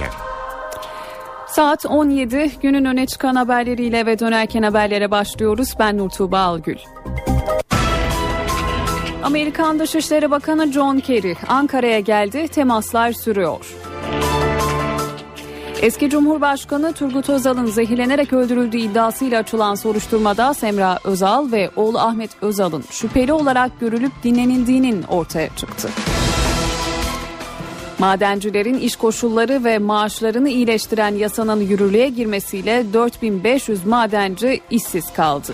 dönerken. Saat 17 günün öne çıkan haberleriyle ve dönerken haberlere başlıyoruz. Ben Nurtuğba Algül. Amerikan Dışişleri Bakanı John Kerry Ankara'ya geldi, temaslar sürüyor. Eski Cumhurbaşkanı Turgut Özal'ın zehirlenerek öldürüldüğü iddiasıyla açılan soruşturmada Semra Özal ve oğlu Ahmet Özal'ın şüpheli olarak görülüp dinlenildiğinin ortaya çıktı. Madencilerin iş koşulları ve maaşlarını iyileştiren yasanın yürürlüğe girmesiyle 4500 madenci işsiz kaldı.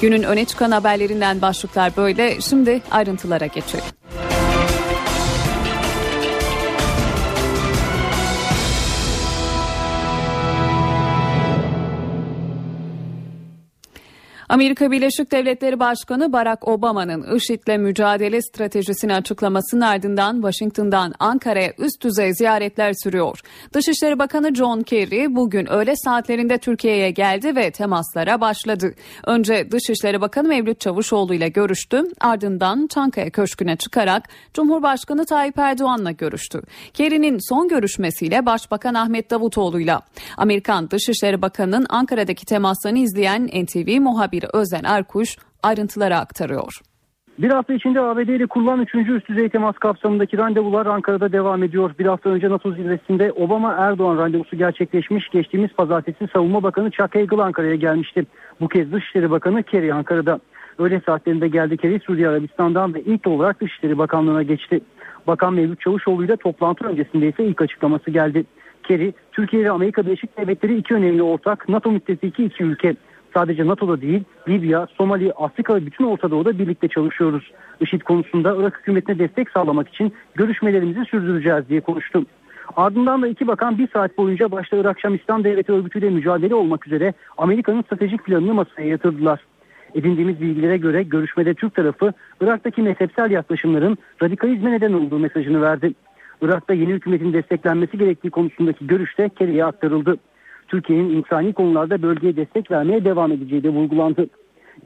Günün öne çıkan haberlerinden başlıklar böyle. Şimdi ayrıntılara geçelim. Amerika Birleşik Devletleri Başkanı Barack Obama'nın IŞİD'le mücadele stratejisini açıklamasının ardından Washington'dan Ankara'ya üst düzey ziyaretler sürüyor. Dışişleri Bakanı John Kerry bugün öğle saatlerinde Türkiye'ye geldi ve temaslara başladı. Önce Dışişleri Bakanı Mevlüt Çavuşoğlu ile görüştü. Ardından Çankaya Köşkü'ne çıkarak Cumhurbaşkanı Tayyip Erdoğan'la görüştü. Kerry'nin son görüşmesiyle Başbakan Ahmet Davutoğlu'yla Amerikan Dışişleri Bakanı'nın Ankara'daki temaslarını izleyen NTV muhabiri Özen Erkuş ayrıntıları aktarıyor. Bir hafta içinde ABD ile kurulan 3. üst düzey temas kapsamındaki randevular Ankara'da devam ediyor. Bir hafta önce NATO zirvesinde Obama-Erdoğan randevusu gerçekleşmiş. Geçtiğimiz pazartesi Savunma Bakanı Chuck Hagel Ankara'ya gelmişti. Bu kez Dışişleri Bakanı Kerry Ankara'da. Öğle saatlerinde geldi Kerry Suudi Arabistan'dan ve ilk olarak Dışişleri Bakanlığı'na geçti. Bakan Mevlüt Çavuşoğlu ile toplantı öncesinde ise ilk açıklaması geldi. Kerry, Türkiye ve Amerika Birleşik Devletleri iki önemli ortak, NATO müttefiki iki ülke. Sadece NATO'da değil Libya, Somali, Afrika ve bütün Orta Doğu'da birlikte çalışıyoruz. IŞİD konusunda Irak hükümetine destek sağlamak için görüşmelerimizi sürdüreceğiz diye konuştum. Ardından da iki bakan bir saat boyunca başta Irak Şam İslam Devleti örgütüyle mücadele olmak üzere Amerika'nın stratejik planını masaya yatırdılar. Edindiğimiz bilgilere göre görüşmede Türk tarafı Irak'taki mezhepsel yaklaşımların radikalizme neden olduğu mesajını verdi. Irak'ta yeni hükümetin desteklenmesi gerektiği konusundaki görüş de Kerry'e aktarıldı. Türkiye'nin insani konularda bölgeye destek vermeye devam edeceği de vurgulandı.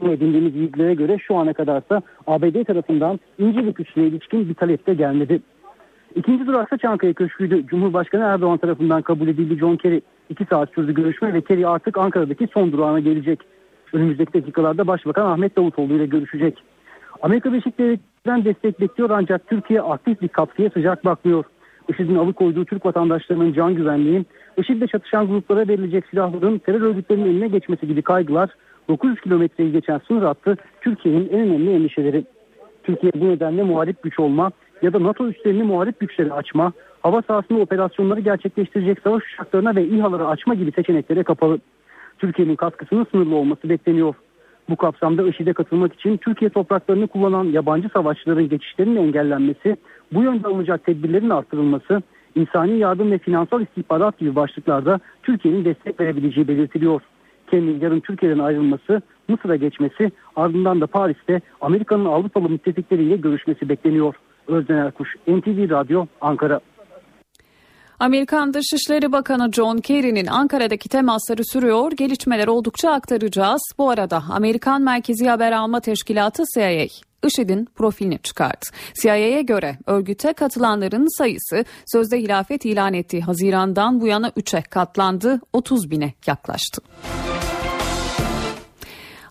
Yine edindiğimiz bilgilere göre şu ana kadarsa ABD tarafından İncirlik üssüne ilişkin bir talep de gelmedi. İkinci duraksa Çankaya Köşkü'ydü. Cumhurbaşkanı Erdoğan tarafından kabul edildi John Kerry. İki saat sürdü görüşme ve Kerry artık Ankara'daki son durağına gelecek. Önümüzdeki dakikalarda Başbakan Ahmet Davutoğlu ile görüşecek. Amerika Birleşik Devletleri'nden destek bekliyor ancak Türkiye aktif bir katkıya sıcak bakmıyor. IŞİD'in alıkoyduğu Türk vatandaşlarının can güvenliği, IŞİD'le çatışan gruplara verilecek silahların terör örgütlerinin eline geçmesi gibi kaygılar 900 kilometreyi geçen sınır hattı Türkiye'nin en önemli endişeleri. Türkiye bu nedenle muharip güç olma ya da NATO üslerini muharip güçleri açma, hava sahasında operasyonları gerçekleştirecek savaş uçaklarına ve İHA'ları açma gibi seçeneklere kapalı. Türkiye'nin katkısının sınırlı olması bekleniyor. Bu kapsamda IŞİD'e katılmak için Türkiye topraklarını kullanan yabancı savaşçıların geçişlerinin engellenmesi, bu yönde alınacak tedbirlerin artırılması, insani yardım ve finansal istihbarat gibi başlıklarda Türkiye'nin destek verebileceği belirtiliyor. Kendi yarın Türkiye'den ayrılması, Mısır'a geçmesi, ardından da Paris'te Amerika'nın Avrupalı müttefikleriyle görüşmesi bekleniyor. Özden Erkuş, NTV Radyo, Ankara. Amerikan Dışişleri Bakanı John Kerry'nin Ankara'daki temasları sürüyor. Gelişmeler oldukça aktaracağız. Bu arada Amerikan Merkezi Haber Alma Teşkilatı CIA IŞİD'in profilini çıkardı. CIA'ya göre örgüte katılanların sayısı sözde hilafet ilan ettiği Haziran'dan bu yana 3'e katlandı, 30 bine yaklaştı.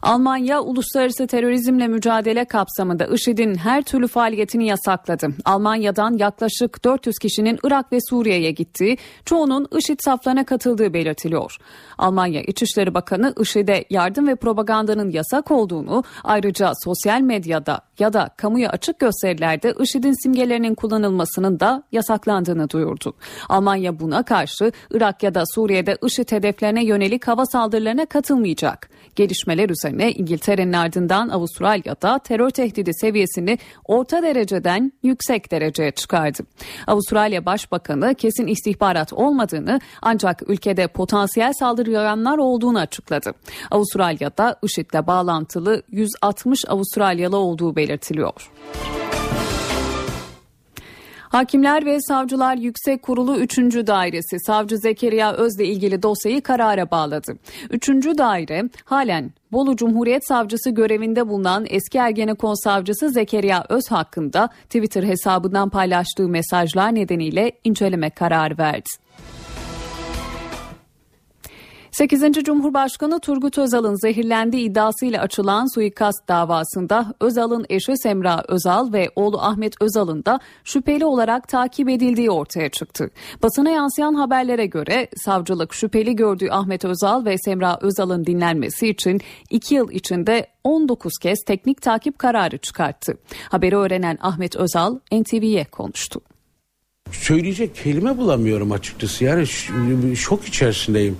Almanya uluslararası terörizmle mücadele kapsamında IŞİD'in her türlü faaliyetini yasakladı. Almanya'dan yaklaşık 400 kişinin Irak ve Suriye'ye gittiği, çoğunun IŞİD saflarına katıldığı belirtiliyor. Almanya İçişleri Bakanı IŞİD'e yardım ve propagandanın yasak olduğunu, ayrıca sosyal medyada ya da kamuya açık gösterilerde IŞİD'in simgelerinin kullanılmasının da yasaklandığını duyurdu. Almanya buna karşı Irak ya da Suriye'de IŞİD hedeflerine yönelik hava saldırılarına katılmayacak. Gelişmeler üzerine İngiltere'nin ardından Avustralya'da terör tehdidi seviyesini orta dereceden yüksek dereceye çıkardı. Avustralya Başbakanı kesin istihbarat olmadığını ancak ülkede potansiyel saldırganlar olduğunu açıkladı. Avustralya'da IŞİD'le bağlantılı 160 Avustralyalı olduğu belirtiliyor. Hakimler ve Savcılar Yüksek Kurulu 3. Dairesi Savcı Zekeriya Öz'le ilgili dosyayı karara bağladı. 3. daire halen Bolu Cumhuriyet Savcısı görevinde bulunan eski Ergenekon Savcısı Zekeriya Öz hakkında Twitter hesabından paylaştığı mesajlar nedeniyle inceleme kararı verdi. 8. Cumhurbaşkanı Turgut Özal'ın zehirlendiği iddiasıyla açılan suikast davasında Özal'ın eşi Semra Özal ve oğlu Ahmet Özal'ın da şüpheli olarak takip edildiği ortaya çıktı. Basına yansıyan haberlere göre savcılık şüpheli gördüğü Ahmet Özal ve Semra Özal'ın dinlenmesi için 2 yıl içinde 19 kez teknik takip kararı çıkarttı. Haberi öğrenen Ahmet Özal NTV'ye konuştu. Söyleyecek kelime bulamıyorum açıkçası. Yani şok içerisindeyim.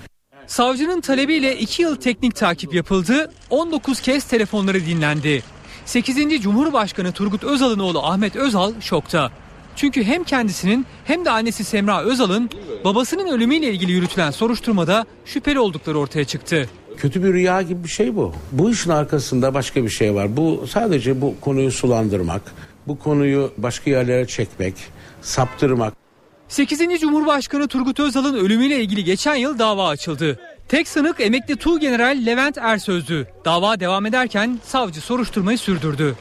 Savcının talebiyle 2 yıl teknik takip yapıldı, 19 kez telefonları dinlendi. 8. Cumhurbaşkanı Turgut Özal'ın oğlu Ahmet Özal şokta. Çünkü hem kendisinin hem de annesi Semra Özal'ın babasının ölümüyle ilgili yürütülen soruşturmada şüpheli oldukları ortaya çıktı. Kötü bir rüya gibi bir şey bu. Bu işin arkasında başka bir şey var. Bu sadece bu konuyu sulandırmak, bu konuyu başka yerlere çekmek, saptırmak. 8. Cumhurbaşkanı Turgut Özal'ın ölümüyle ilgili geçen yıl dava açıldı. Tek sanık emekli Tuğgeneral Levent Ersöz'dü. Dava devam ederken savcı soruşturmayı sürdürdü.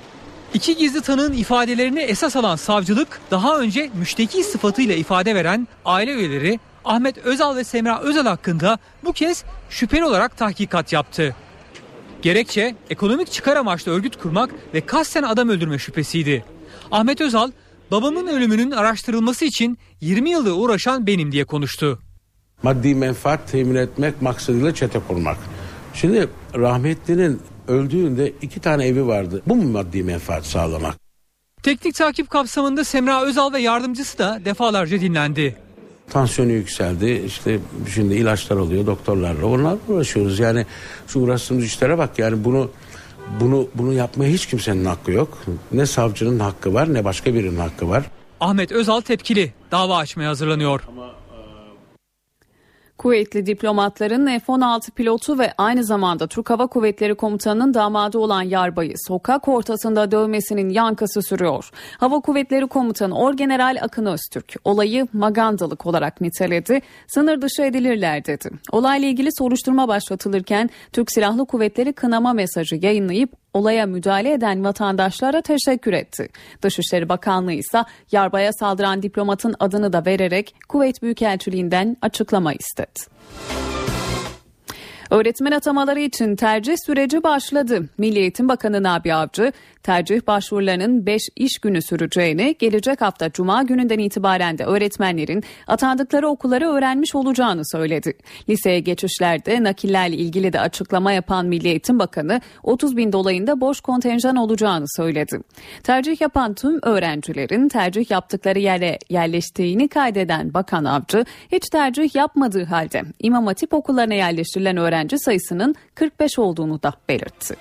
İki gizli tanığın ifadelerini esas alan savcılık daha önce müşteki sıfatıyla ifade veren aile üyeleri Ahmet Özal ve Semra Özal hakkında bu kez şüpheli olarak tahkikat yaptı. Gerekçe ekonomik çıkar amaçlı örgüt kurmak ve kasten adam öldürme şüphesiydi. Ahmet Özal babamın ölümünün araştırılması için 20 yıldır uğraşan benim diye konuştu. Maddi menfaat temin etmek maksadıyla çete kurmak. Şimdi rahmetlinin öldüğünde iki tane evi vardı. Bu mu maddi menfaat sağlamak? Teknik takip kapsamında Semra Özal ve yardımcısı da defalarca dinlendi. Tansiyonu yükseldi. İşte şimdi ilaçlar alıyor doktorlarla. Onlarla uğraşıyoruz. Yani şu uğraştığımız işlere bak. Yani bunu bunu bunu yapmaya hiç kimsenin hakkı yok. Ne savcının hakkı var ne başka birinin hakkı var. Ahmet Özal tepkili. Dava açmaya hazırlanıyor. Ama Kuvvetli diplomatların F-16 pilotu ve aynı zamanda Türk Hava Kuvvetleri Komutanı'nın damadı olan Yarbay'ı sokak ortasında dövmesinin yankısı sürüyor. Hava Kuvvetleri Komutanı Orgeneral Akın Öztürk olayı magandalık olarak niteledi, sınır dışı edilirler dedi. Olayla ilgili soruşturma başlatılırken Türk Silahlı Kuvvetleri kınama mesajı yayınlayıp olaya müdahale eden vatandaşlara teşekkür etti. Dışişleri Bakanlığı ise Yarbay'a saldıran diplomatın adını da vererek Kuveyt Büyükelçiliğinden açıklama istedi. Öğretmen atamaları için tercih süreci başladı. Milli Eğitim Bakanı Nabi Avcı, tercih başvurularının 5 iş günü süreceğini, gelecek hafta Cuma gününden itibaren de öğretmenlerin atandıkları okulları öğrenmiş olacağını söyledi. Liseye geçişlerde nakillerle ilgili de açıklama yapan Milli Eğitim Bakanı 30 bin dolayında boş kontenjan olacağını söyledi. Tercih yapan tüm öğrencilerin tercih yaptıkları yere yerleştiğini kaydeden Bakan Avcı, hiç tercih yapmadığı halde İmam Hatip okullarına yerleştirilen öğrenci sayısının 45 olduğunu da belirtti.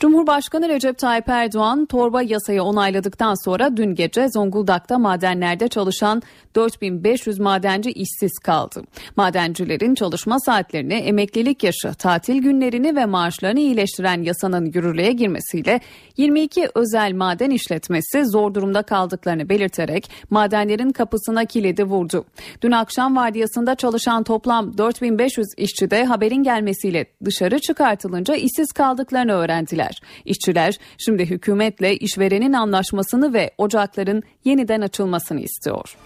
Cumhurbaşkanı Recep Tayyip Erdoğan torba yasayı onayladıktan sonra dün gece Zonguldak'ta madenlerde çalışan 4500 madenci işsiz kaldı. Madencilerin çalışma saatlerini, emeklilik yaşı, tatil günlerini ve maaşlarını iyileştiren yasanın yürürlüğe girmesiyle 22 özel maden işletmesi zor durumda kaldıklarını belirterek madenlerin kapısına kilidi vurdu. Dün akşam vardiyasında çalışan toplam 4500 işçi de haberin gelmesiyle dışarı çıkartılınca işsiz kaldıklarını öğrendiler. İşçiler şimdi hükümetle işverenin anlaşmasını ve ocakların yeniden açılmasını istiyor.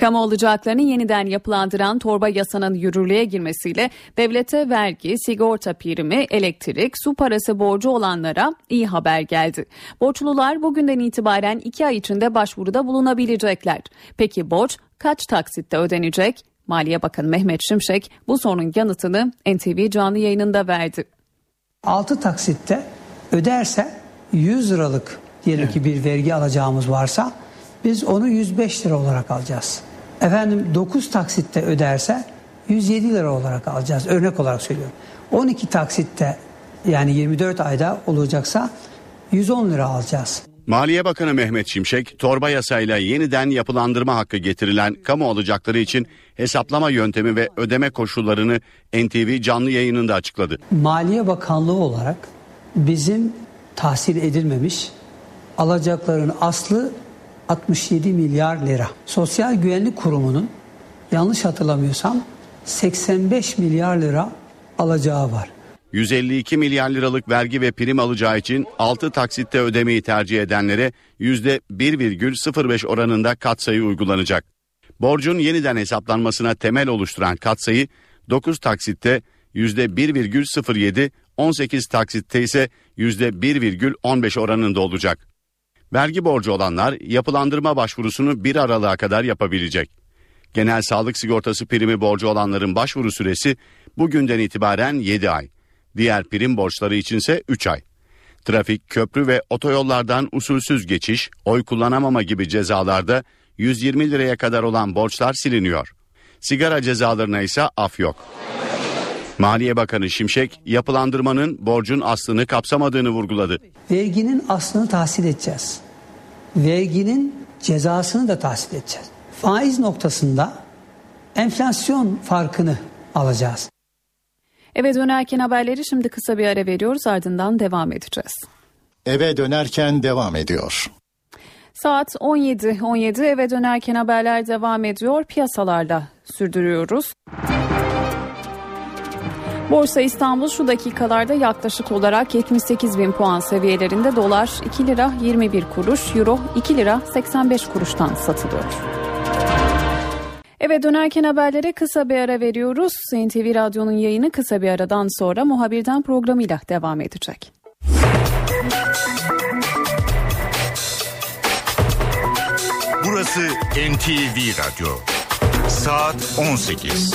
Kamu alacaklarını yeniden yapılandıran torba yasanın yürürlüğe girmesiyle devlete vergi, sigorta primi, elektrik, su parası borcu olanlara iyi haber geldi. Borçlular bugünden itibaren iki ay içinde başvuruda bulunabilecekler. Peki borç kaç taksitte ödenecek? Maliye Bakanı Mehmet Şimşek bu sorunun yanıtını NTV canlı yayınında verdi. 6 taksitte öderse 100 liralık diyelim ki bir vergi alacağımız varsa biz onu 105 lira olarak alacağız. Efendim 9 taksitte öderse 107 lira olarak alacağız. Örnek olarak söylüyorum. 12 taksitte yani 24 ayda olacaksa 110 lira alacağız. Maliye Bakanı Mehmet Şimşek, torba yasayla yeniden yapılandırma hakkı getirilen kamu alacakları için hesaplama yöntemi ve ödeme koşullarını NTV canlı yayınında açıkladı. Maliye Bakanlığı olarak bizim tahsil edilmemiş. Alacakların aslı 67 milyar lira. Sosyal Güvenlik Kurumu'nun yanlış hatırlamıyorsam 85 milyar lira alacağı var. 152 milyar liralık vergi ve prim alacağı için 6 taksitte ödemeyi tercih edenlere %1,05 oranında katsayı uygulanacak. Borcun yeniden hesaplanmasına temel oluşturan katsayı 9 taksitte %1,07, 18 taksitte ise %1,15 oranında olacak. Vergi borcu olanlar yapılandırma başvurusunu 1 Aralık'a kadar yapabilecek. Genel sağlık sigortası primi borcu olanların başvuru süresi bugünden itibaren 7 ay. Diğer prim borçları içinse 3 ay. Trafik, köprü ve otoyollardan usulsüz geçiş, oy kullanamama gibi cezalarda 120 liraya kadar olan borçlar siliniyor. Sigara cezalarına ise af yok. Maliye Bakanı Şimşek yapılandırmanın borcun aslını kapsamadığını vurguladı. Verginin aslını tahsil edeceğiz. Verginin cezasını da tahsil edeceğiz. Faiz noktasında enflasyon farkını alacağız. Eve dönerken haberleri şimdi kısa bir ara veriyoruz ardından devam edeceğiz. Eve dönerken devam ediyor. Saat 17.17 17 eve dönerken haberler devam ediyor. Piyasalarla sürdürüyoruz. Borsa İstanbul şu dakikalarda yaklaşık olarak 78 bin puan seviyelerinde dolar 2 lira 21 kuruş, euro 2 lira 85 kuruştan satılıyor. Eve dönerken haberlere kısa bir ara veriyoruz. NTV Radyo'nun yayını kısa bir aradan sonra muhabirden programıyla devam edecek. Burası NTV Radyo. Saat 18.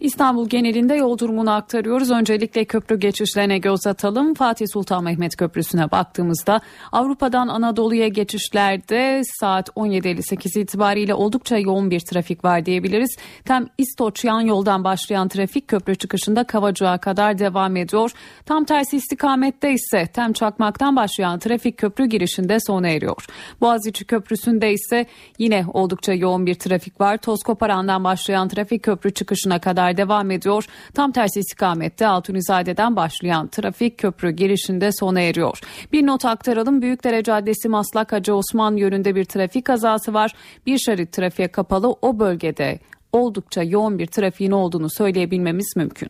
İstanbul genelinde yol durumunu aktarıyoruz. Öncelikle köprü geçişlerine göz atalım. Fatih Sultan Mehmet Köprüsü'ne baktığımızda Avrupa'dan Anadolu'ya geçişlerde saat 17.58 itibariyle oldukça yoğun bir trafik var diyebiliriz. Tam İstoç yan yoldan başlayan trafik köprü çıkışında Kavacık'a kadar devam ediyor. Tam tersi istikamette ise Tem Çakmak'tan başlayan trafik köprü girişinde sona eriyor. Boğaziçi Köprüsü'nde ise yine oldukça yoğun bir trafik var. Tozkoparan'dan başlayan trafik köprü çıkışına kadar devam ediyor. Tam tersi istikamette Altunizade'den başlayan trafik köprü girişinde sona eriyor. Bir not aktaralım. Büyükdere Caddesi Maslak Hacı Osman yönünde bir trafik kazası var. Bir şerit trafiğe kapalı o bölgede oldukça yoğun bir trafiğin olduğunu söyleyebilmemiz mümkün.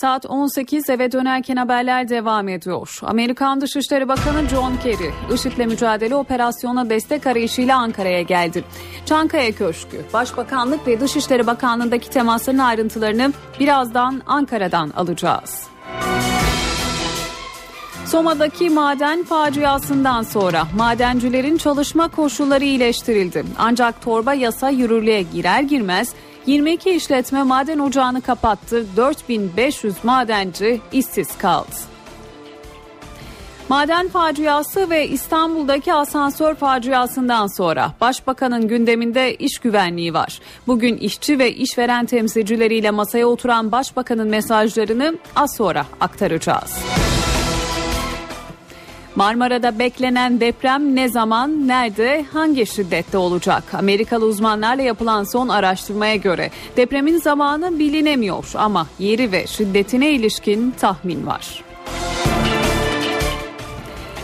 Saat 18 eve dönerken haberler devam ediyor. Amerikan Dışişleri Bakanı John Kerry, IŞİD'le mücadele operasyona destek arayışıyla Ankara'ya geldi. Çankaya Köşkü, Başbakanlık ve Dışişleri Bakanlığı'ndaki temasların ayrıntılarını birazdan Ankara'dan alacağız. Soma'daki maden faciasından sonra madencilerin çalışma koşulları iyileştirildi. Ancak torba yasa yürürlüğe girer girmez 22 işletme maden ocağını kapattı. 4500 madenci işsiz kaldı. Maden faciası ve İstanbul'daki asansör faciasından sonra Başbakanın gündeminde iş güvenliği var. Bugün işçi ve işveren temsilcileriyle masaya oturan Başbakanın mesajlarını az sonra aktaracağız. Marmara'da beklenen deprem ne zaman, nerede, hangi şiddette olacak? Amerikalı uzmanlarla yapılan son araştırmaya göre depremin zamanı bilinemiyor ama yeri ve şiddetine ilişkin tahmin var.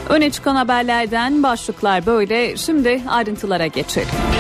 Öne çıkan haberlerden başlıklar böyle. Şimdi ayrıntılara geçelim.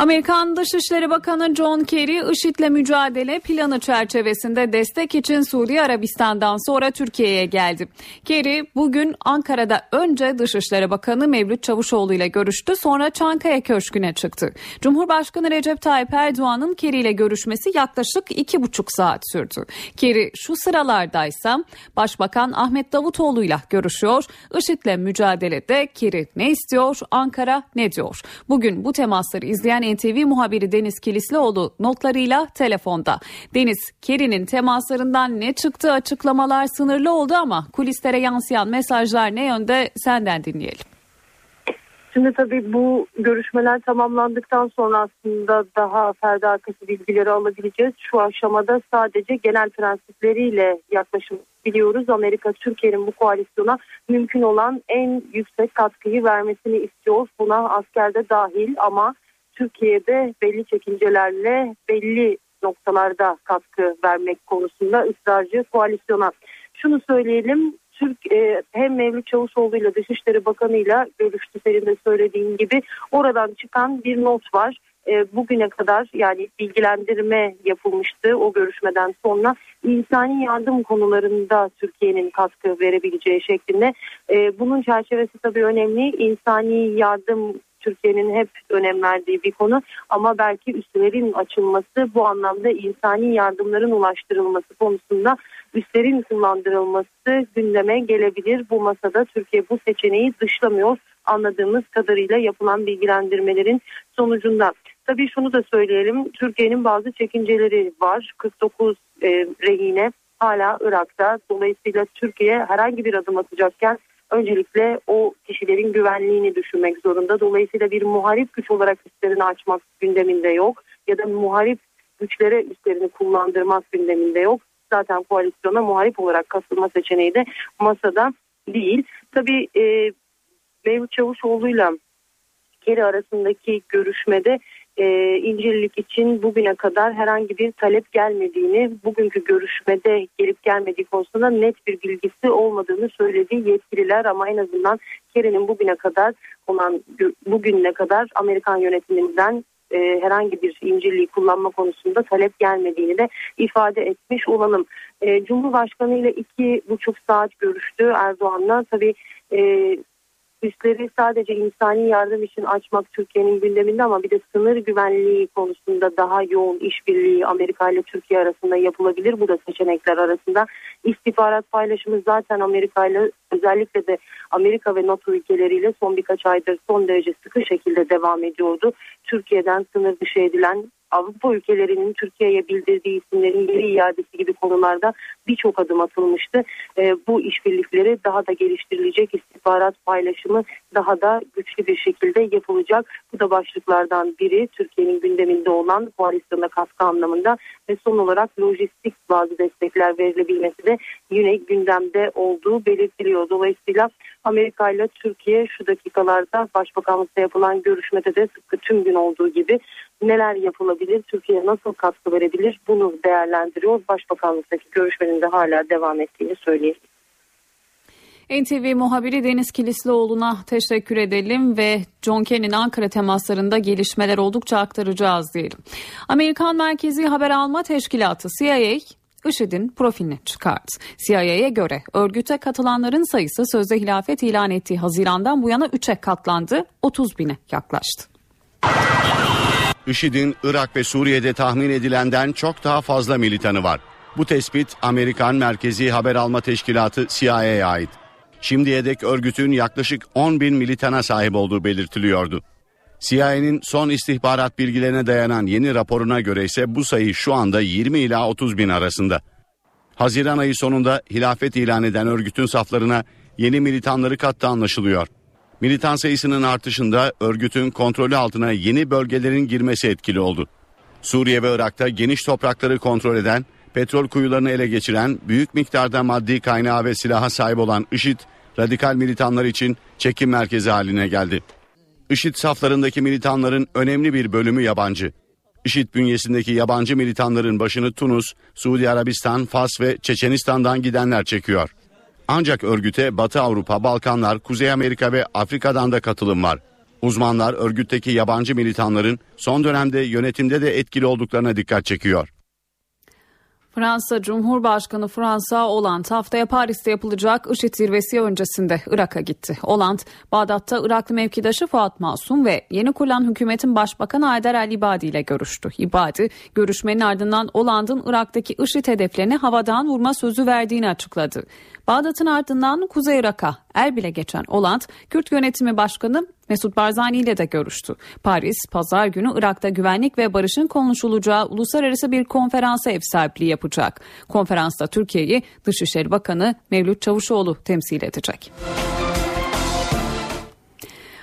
Amerikan Dışişleri Bakanı John Kerry, IŞİD'le mücadele planı çerçevesinde destek için Suudi Arabistan'dan sonra Türkiye'ye geldi. Kerry bugün Ankara'da önce Dışişleri Bakanı Mevlüt Çavuşoğlu ile görüştü, sonra Çankaya Köşkü'ne çıktı. Cumhurbaşkanı Recep Tayyip Erdoğan'ın Kerry ile görüşmesi yaklaşık iki buçuk saat sürdü. Kerry şu sıralardaysa Başbakan Ahmet Davutoğlu ile görüşüyor. IŞİD'le mücadelede Kerry ne istiyor, Ankara ne diyor? Bugün bu temasları izleyen NTV muhabiri Deniz Kilislioğlu notlarıyla telefonda. Deniz, Keri'nin temaslarından ne çıktı açıklamalar sınırlı oldu ama kulislere yansıyan mesajlar ne yönde senden dinleyelim. Şimdi tabii bu görüşmeler tamamlandıktan sonra aslında daha perde arkası bilgileri alabileceğiz. Şu aşamada sadece genel prensipleriyle yaklaşım biliyoruz. Amerika Türkiye'nin bu koalisyona mümkün olan en yüksek katkıyı vermesini istiyor. Buna askerde dahil ama Türkiye'de belli çekincelerle belli noktalarda katkı vermek konusunda ısrarcı koalisyona. Şunu söyleyelim Türk e, hem Mevlüt Çavuşoğlu ile Dışişleri Bakanı ile görüştü senin de söylediğin gibi. Oradan çıkan bir not var. E, bugüne kadar yani bilgilendirme yapılmıştı o görüşmeden sonra insani yardım konularında Türkiye'nin katkı verebileceği şeklinde. E, bunun çerçevesi tabii önemli. İnsani yardım Türkiye'nin hep önem verdiği bir konu ama belki üslerin açılması bu anlamda insani yardımların ulaştırılması konusunda üslerin kullandırılması gündeme gelebilir. Bu masada Türkiye bu seçeneği dışlamıyor anladığımız kadarıyla yapılan bilgilendirmelerin sonucunda. Tabii şunu da söyleyelim Türkiye'nin bazı çekinceleri var 49 e, rehine hala Irak'ta dolayısıyla Türkiye herhangi bir adım atacakken öncelikle o kişilerin güvenliğini düşünmek zorunda. Dolayısıyla bir muharip güç olarak üstlerini açmak gündeminde yok ya da muharip güçlere üstlerini kullandırmak gündeminde yok. Zaten koalisyona muharip olarak katılma seçeneği de masada değil. Tabii e, Mevlüt Çavuşoğlu'yla Keri arasındaki görüşmede e, İncirlik için bugüne kadar herhangi bir talep gelmediğini, bugünkü görüşmede gelip gelmediği konusunda net bir bilgisi olmadığını söylediği yetkililer ama en azından Kerry'nin bugüne kadar olan bugüne kadar Amerikan yönetiminden e, herhangi bir incirliği kullanma konusunda talep gelmediğini de ifade etmiş olalım. E, Cumhurbaşkanı ile iki buçuk saat görüştü Erdoğan'la. Tabii e, üsleri sadece insani yardım için açmak Türkiye'nin gündeminde ama bir de sınır güvenliği konusunda daha yoğun işbirliği Amerika ile Türkiye arasında yapılabilir. Bu da seçenekler arasında. İstihbarat paylaşımı zaten Amerika ile özellikle de Amerika ve NATO ülkeleriyle son birkaç aydır son derece sıkı şekilde devam ediyordu. Türkiye'den sınır dışı edilen Avrupa ülkelerinin Türkiye'ye bildirdiği isimlerin geri iadesi gibi konularda birçok adım atılmıştı. E, bu işbirlikleri daha da geliştirilecek, istihbarat paylaşımı daha da güçlü bir şekilde yapılacak. Bu da başlıklardan biri Türkiye'nin gündeminde olan koalisyona kaskı anlamında ve son olarak lojistik bazı destekler verilebilmesi de yine gündemde olduğu belirtiliyor. Dolayısıyla Amerika ile Türkiye şu dakikalarda başbakanlıkta yapılan görüşmede de sıkı tüm gün olduğu gibi neler yapılabilir, Türkiye nasıl katkı verebilir bunu değerlendiriyor. Başbakanlıktaki görüşmenin de hala devam ettiğini söyleyelim. NTV muhabiri Deniz Kilislioğlu'na teşekkür edelim ve John Kerry'nin Ankara temaslarında gelişmeler oldukça aktaracağız diyelim. Amerikan Merkezi Haber Alma Teşkilatı CIA IŞİD'in profilini çıkardı. CIA'ya göre örgüte katılanların sayısı sözde hilafet ilan ettiği Haziran'dan bu yana 3'e katlandı, 30 bine yaklaştı. IŞİD'in Irak ve Suriye'de tahmin edilenden çok daha fazla militanı var. Bu tespit Amerikan Merkezi Haber Alma Teşkilatı CIA'ya ait. Şimdiye dek örgütün yaklaşık 10 bin militana sahip olduğu belirtiliyordu. CIA'nin son istihbarat bilgilerine dayanan yeni raporuna göre ise bu sayı şu anda 20 ila 30 bin arasında. Haziran ayı sonunda hilafet ilan eden örgütün saflarına yeni militanları kattı anlaşılıyor. Militan sayısının artışında örgütün kontrolü altına yeni bölgelerin girmesi etkili oldu. Suriye ve Irak'ta geniş toprakları kontrol eden, petrol kuyularını ele geçiren, büyük miktarda maddi kaynağı ve silaha sahip olan IŞİD, radikal militanlar için çekim merkezi haline geldi. IŞİD saflarındaki militanların önemli bir bölümü yabancı. IŞİD bünyesindeki yabancı militanların başını Tunus, Suudi Arabistan, Fas ve Çeçenistan'dan gidenler çekiyor. Ancak örgüte Batı Avrupa, Balkanlar, Kuzey Amerika ve Afrika'dan da katılım var. Uzmanlar örgütteki yabancı militanların son dönemde yönetimde de etkili olduklarına dikkat çekiyor. Fransa Cumhurbaşkanı Fransa Hollande haftaya Paris'te yapılacak IŞİD zirvesi öncesinde Irak'a gitti. Hollande, Bağdat'ta Iraklı mevkidaşı Fuat Masum ve yeni kurulan hükümetin başbakanı Haydar El İbadi ile görüştü. İbadi, görüşmenin ardından Hollande'ın Irak'taki IŞİD hedeflerine havadan vurma sözü verdiğini açıkladı. Bağdat'ın ardından Kuzey Irak'a Erbil'e geçen Oland, Kürt Yönetimi Başkanı Mesut Barzani ile de görüştü. Paris, pazar günü Irak'ta güvenlik ve barışın konuşulacağı uluslararası bir konferansa ev sahipliği yapacak. Konferansta Türkiye'yi Dışişleri Bakanı Mevlüt Çavuşoğlu temsil edecek.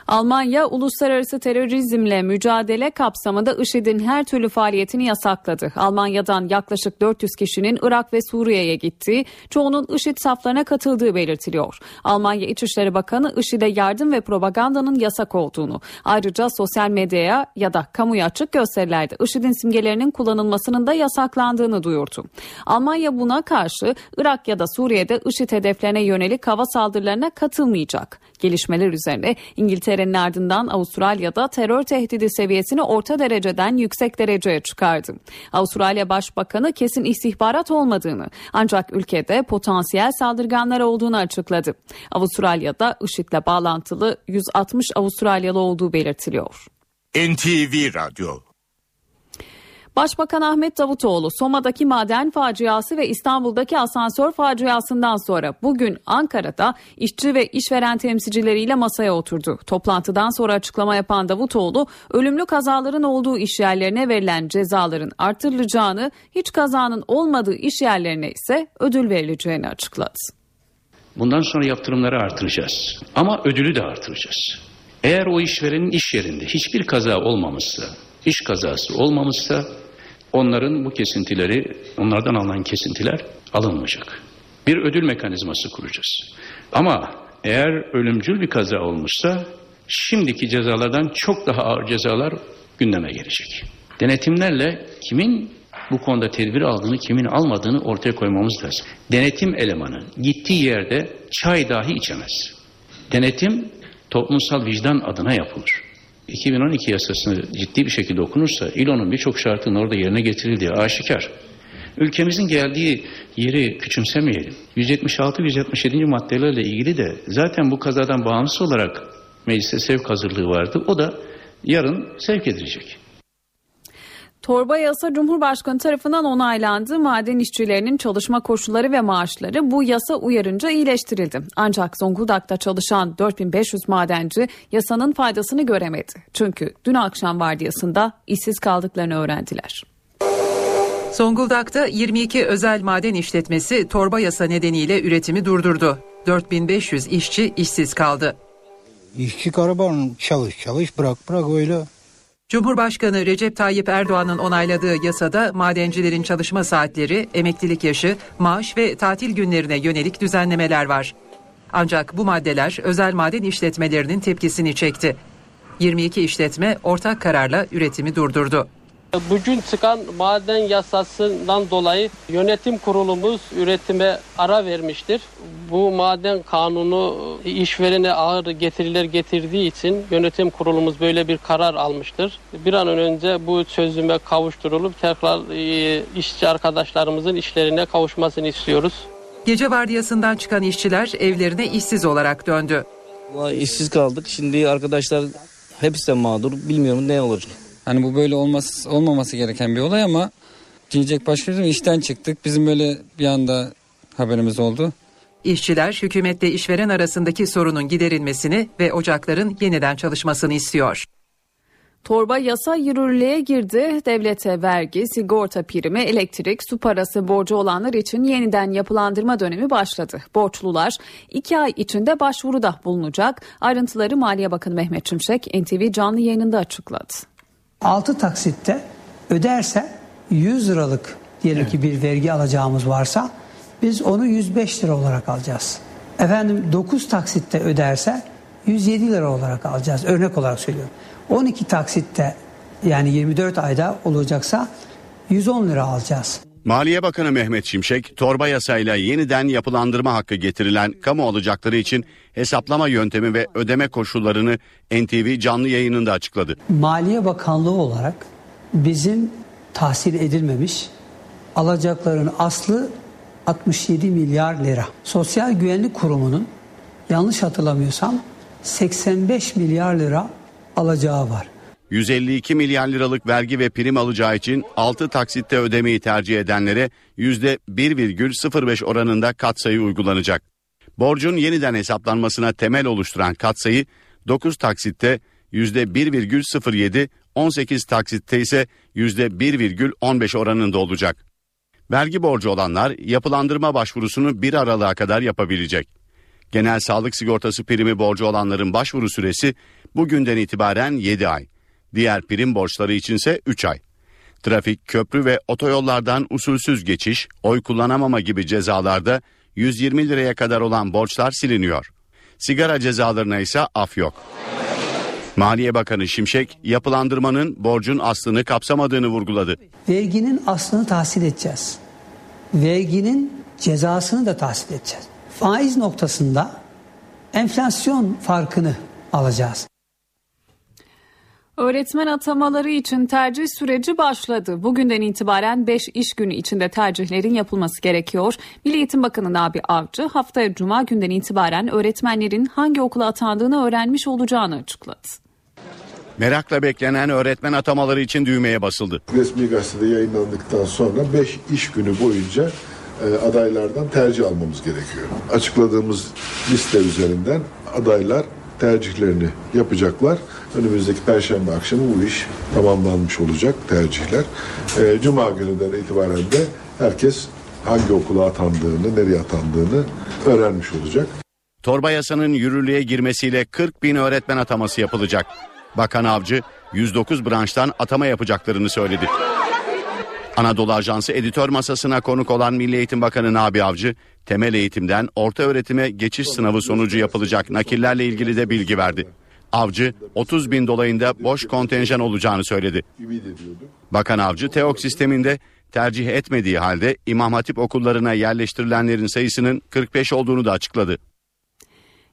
Almanya uluslararası terörizmle mücadele kapsamında IŞİD'in her türlü faaliyetini yasakladı. Almanya'dan yaklaşık 400 kişinin Irak ve Suriye'ye gittiği, çoğunun IŞİD saflarına katıldığı belirtiliyor. Almanya İçişleri Bakanı IŞİD'e yardım ve propagandanın yasak olduğunu, ayrıca sosyal medyaya ya da kamuya açık gösterilerde IŞİD'in simgelerinin kullanılmasının da yasaklandığını duyurdu. Almanya buna karşı Irak ya da Suriye'de IŞİD hedeflerine yönelik hava saldırılarına katılmayacak. Gelişmeler üzerine İngiltere'nin ardından Avustralya'da terör tehdidi seviyesini orta dereceden yüksek dereceye çıkardı. Avustralya Başbakanı kesin istihbarat olmadığını ancak ülkede potansiyel saldırganlar olduğunu açıkladı. Avustralya'da IŞİD'le bağlantılı 160 Avustralyalı olduğu belirtiliyor. NTV Radyo Başbakan Ahmet Davutoğlu Soma'daki maden faciası ve İstanbul'daki asansör faciasından sonra bugün Ankara'da işçi ve işveren temsilcileriyle masaya oturdu. Toplantıdan sonra açıklama yapan Davutoğlu ölümlü kazaların olduğu iş yerlerine verilen cezaların artırılacağını, hiç kazanın olmadığı iş yerlerine ise ödül verileceğini açıkladı. Bundan sonra yaptırımları artıracağız ama ödülü de artıracağız. Eğer o işverenin iş yerinde hiçbir kaza olmamışsa, iş kazası olmamışsa onların bu kesintileri, onlardan alınan kesintiler alınmayacak. Bir ödül mekanizması kuracağız. Ama eğer ölümcül bir kaza olmuşsa şimdiki cezalardan çok daha ağır cezalar gündeme gelecek. Denetimlerle kimin bu konuda tedbir aldığını, kimin almadığını ortaya koymamız lazım. Denetim elemanı gittiği yerde çay dahi içemez. Denetim toplumsal vicdan adına yapılır. 2012 yasasını ciddi bir şekilde okunursa İLO'nun birçok şartının orada yerine getirildiği aşikar. Ülkemizin geldiği yeri küçümsemeyelim. 176-177. maddelerle ilgili de zaten bu kazadan bağımsız olarak meclise sevk hazırlığı vardı. O da yarın sevk edilecek. Torba yasa Cumhurbaşkanı tarafından onaylandı. Maden işçilerinin çalışma koşulları ve maaşları bu yasa uyarınca iyileştirildi. Ancak Zonguldak'ta çalışan 4500 madenci yasanın faydasını göremedi. Çünkü dün akşam vardiyasında işsiz kaldıklarını öğrendiler. Zonguldak'ta 22 özel maden işletmesi torba yasa nedeniyle üretimi durdurdu. 4500 işçi işsiz kaldı. İşçi karaban çalış çalış bırak bırak öyle. Cumhurbaşkanı Recep Tayyip Erdoğan'ın onayladığı yasada madencilerin çalışma saatleri, emeklilik yaşı, maaş ve tatil günlerine yönelik düzenlemeler var. Ancak bu maddeler özel maden işletmelerinin tepkisini çekti. 22 işletme ortak kararla üretimi durdurdu. Bugün çıkan maden yasasından dolayı yönetim kurulumuz üretime ara vermiştir. Bu maden kanunu işverene ağır getiriler getirdiği için yönetim kurulumuz böyle bir karar almıştır. Bir an önce bu çözüme kavuşturulup tekrar e, işçi arkadaşlarımızın işlerine kavuşmasını istiyoruz. Gece vardiyasından çıkan işçiler evlerine işsiz olarak döndü. İşsiz kaldık. Şimdi arkadaşlar hepsi de mağdur. Bilmiyorum ne olur. Hani bu böyle olması, olmaması gereken bir olay ama diyecek başka bir şey işten çıktık. Bizim böyle bir anda haberimiz oldu. İşçiler hükümetle işveren arasındaki sorunun giderilmesini ve ocakların yeniden çalışmasını istiyor. Torba yasa yürürlüğe girdi. Devlete vergi, sigorta primi, elektrik, su parası borcu olanlar için yeniden yapılandırma dönemi başladı. Borçlular iki ay içinde başvuruda bulunacak. Ayrıntıları Maliye Bakanı Mehmet Şimşek NTV canlı yayınında açıkladı. 6 taksitte öderse 100 liralık diyelim evet. ki bir vergi alacağımız varsa biz onu 105 lira olarak alacağız. Efendim 9 taksitte öderse 107 lira olarak alacağız. Örnek olarak söylüyorum. 12 taksitte yani 24 ayda olacaksa 110 lira alacağız. Maliye Bakanı Mehmet Şimşek, torba yasayla yeniden yapılandırma hakkı getirilen kamu alacakları için hesaplama yöntemi ve ödeme koşullarını NTV canlı yayınında açıkladı. Maliye Bakanlığı olarak bizim tahsil edilmemiş alacakların aslı 67 milyar lira. Sosyal Güvenlik Kurumu'nun yanlış hatırlamıyorsam 85 milyar lira alacağı var. 152 milyar liralık vergi ve prim alacağı için 6 taksitte ödemeyi tercih edenlere %1,05 oranında katsayı uygulanacak. Borcun yeniden hesaplanmasına temel oluşturan katsayı 9 taksitte %1,07, 18 taksitte ise %1,15 oranında olacak. Vergi borcu olanlar yapılandırma başvurusunu 1 Aralık'a kadar yapabilecek. Genel sağlık sigortası primi borcu olanların başvuru süresi bugünden itibaren 7 ay. Diğer prim borçları içinse 3 ay. Trafik, köprü ve otoyollardan usulsüz geçiş, oy kullanamama gibi cezalarda 120 liraya kadar olan borçlar siliniyor. Sigara cezalarına ise af yok. Maliye Bakanı Şimşek yapılandırmanın borcun aslını kapsamadığını vurguladı. Verginin aslını tahsil edeceğiz. Verginin cezasını da tahsil edeceğiz. Faiz noktasında enflasyon farkını alacağız. Öğretmen atamaları için tercih süreci başladı. Bugünden itibaren 5 iş günü içinde tercihlerin yapılması gerekiyor. Milli Eğitim Bakanı Nabi Avcı haftaya Cuma günden itibaren öğretmenlerin hangi okula atandığını öğrenmiş olacağını açıkladı. Merakla beklenen öğretmen atamaları için düğmeye basıldı. Resmi gazetede yayınlandıktan sonra 5 iş günü boyunca e, adaylardan tercih almamız gerekiyor. Açıkladığımız liste üzerinden adaylar tercihlerini yapacaklar. Önümüzdeki perşembe akşamı bu iş tamamlanmış olacak tercihler. E, Cuma gününden itibaren de herkes hangi okula atandığını, nereye atandığını öğrenmiş olacak. Torba yasanın yürürlüğe girmesiyle 40 bin öğretmen ataması yapılacak. Bakan Avcı 109 branştan atama yapacaklarını söyledi. Anadolu Ajansı editör masasına konuk olan Milli Eğitim Bakanı Nabi Avcı, temel eğitimden orta öğretime geçiş sınavı sonucu yapılacak nakillerle ilgili de bilgi verdi. Avcı 30 bin dolayında boş kontenjan olacağını söyledi. Bakan Avcı TEOK sisteminde tercih etmediği halde İmam Hatip okullarına yerleştirilenlerin sayısının 45 olduğunu da açıkladı.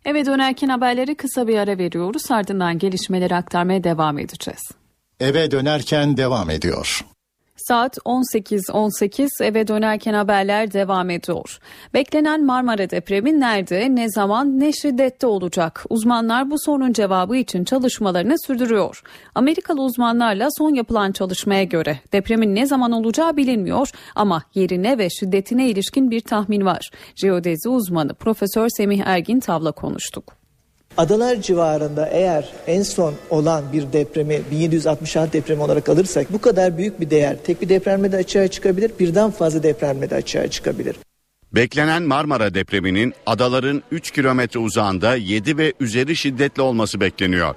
Eve dönerken haberleri kısa bir ara veriyoruz. Ardından gelişmeleri aktarmaya devam edeceğiz. Eve dönerken devam ediyor. Saat 18.18 eve dönerken haberler devam ediyor. Beklenen Marmara depremi nerede, ne zaman, ne şiddette olacak? Uzmanlar bu sorunun cevabı için çalışmalarını sürdürüyor. Amerikalı uzmanlarla son yapılan çalışmaya göre depremin ne zaman olacağı bilinmiyor ama yerine ve şiddetine ilişkin bir tahmin var. Jeodezi uzmanı Profesör Semih Ergin Tavla konuştuk. Adalar civarında eğer en son olan bir depremi 1766 depremi olarak alırsak bu kadar büyük bir değer tek bir depremde de açığa çıkabilir birden fazla depremde de açığa çıkabilir. Beklenen Marmara depreminin adaların 3 kilometre uzağında 7 ve üzeri şiddetli olması bekleniyor.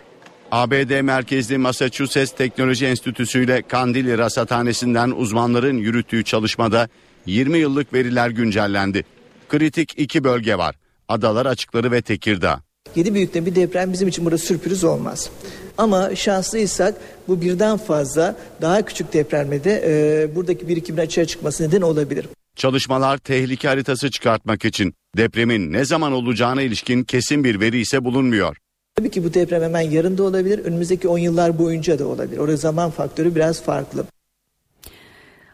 ABD merkezli Massachusetts Teknoloji Enstitüsü ile Kandilli Rasathanesi'nden uzmanların yürüttüğü çalışmada 20 yıllık veriler güncellendi. Kritik iki bölge var. Adalar açıkları ve Tekirdağ. 7 büyüklüğünde bir deprem bizim için burada sürpriz olmaz. Ama şanslıysak bu birden fazla daha küçük depremde e, buradaki birikimin açığa çıkması neden olabilir. Çalışmalar tehlike haritası çıkartmak için depremin ne zaman olacağına ilişkin kesin bir veri ise bulunmuyor. Tabii ki bu deprem hemen yarın da olabilir, önümüzdeki 10 yıllar boyunca da olabilir. Orada zaman faktörü biraz farklı.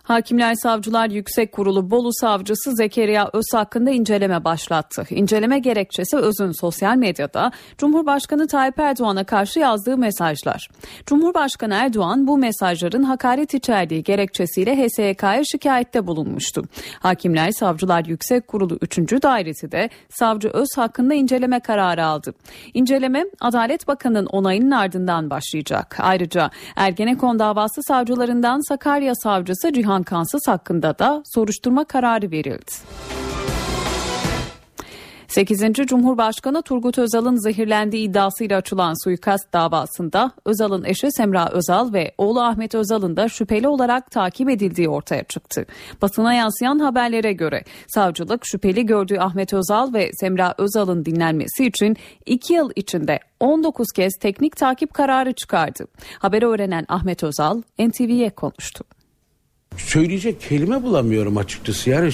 Hakimler Savcılar Yüksek Kurulu Bolu Savcısı Zekeriya Öz hakkında inceleme başlattı. İnceleme gerekçesi Öz'ün sosyal medyada Cumhurbaşkanı Tayyip Erdoğan'a karşı yazdığı mesajlar. Cumhurbaşkanı Erdoğan bu mesajların hakaret içerdiği gerekçesiyle HSYK'ya şikayette bulunmuştu. Hakimler Savcılar Yüksek Kurulu 3. Dairesi de Savcı Öz hakkında inceleme kararı aldı. İnceleme Adalet Bakanı'nın onayının ardından başlayacak. Ayrıca Ergenekon davası savcılarından Sakarya Savcısı Cihan Orhan Kansız hakkında da soruşturma kararı verildi. 8. Cumhurbaşkanı Turgut Özal'ın zehirlendiği iddiasıyla açılan suikast davasında Özal'ın eşi Semra Özal ve oğlu Ahmet Özal'ın da şüpheli olarak takip edildiği ortaya çıktı. Basına yansıyan haberlere göre savcılık şüpheli gördüğü Ahmet Özal ve Semra Özal'ın dinlenmesi için 2 yıl içinde 19 kez teknik takip kararı çıkardı. Haberi öğrenen Ahmet Özal NTV'ye konuştu söyleyecek kelime bulamıyorum açıkçası. Yani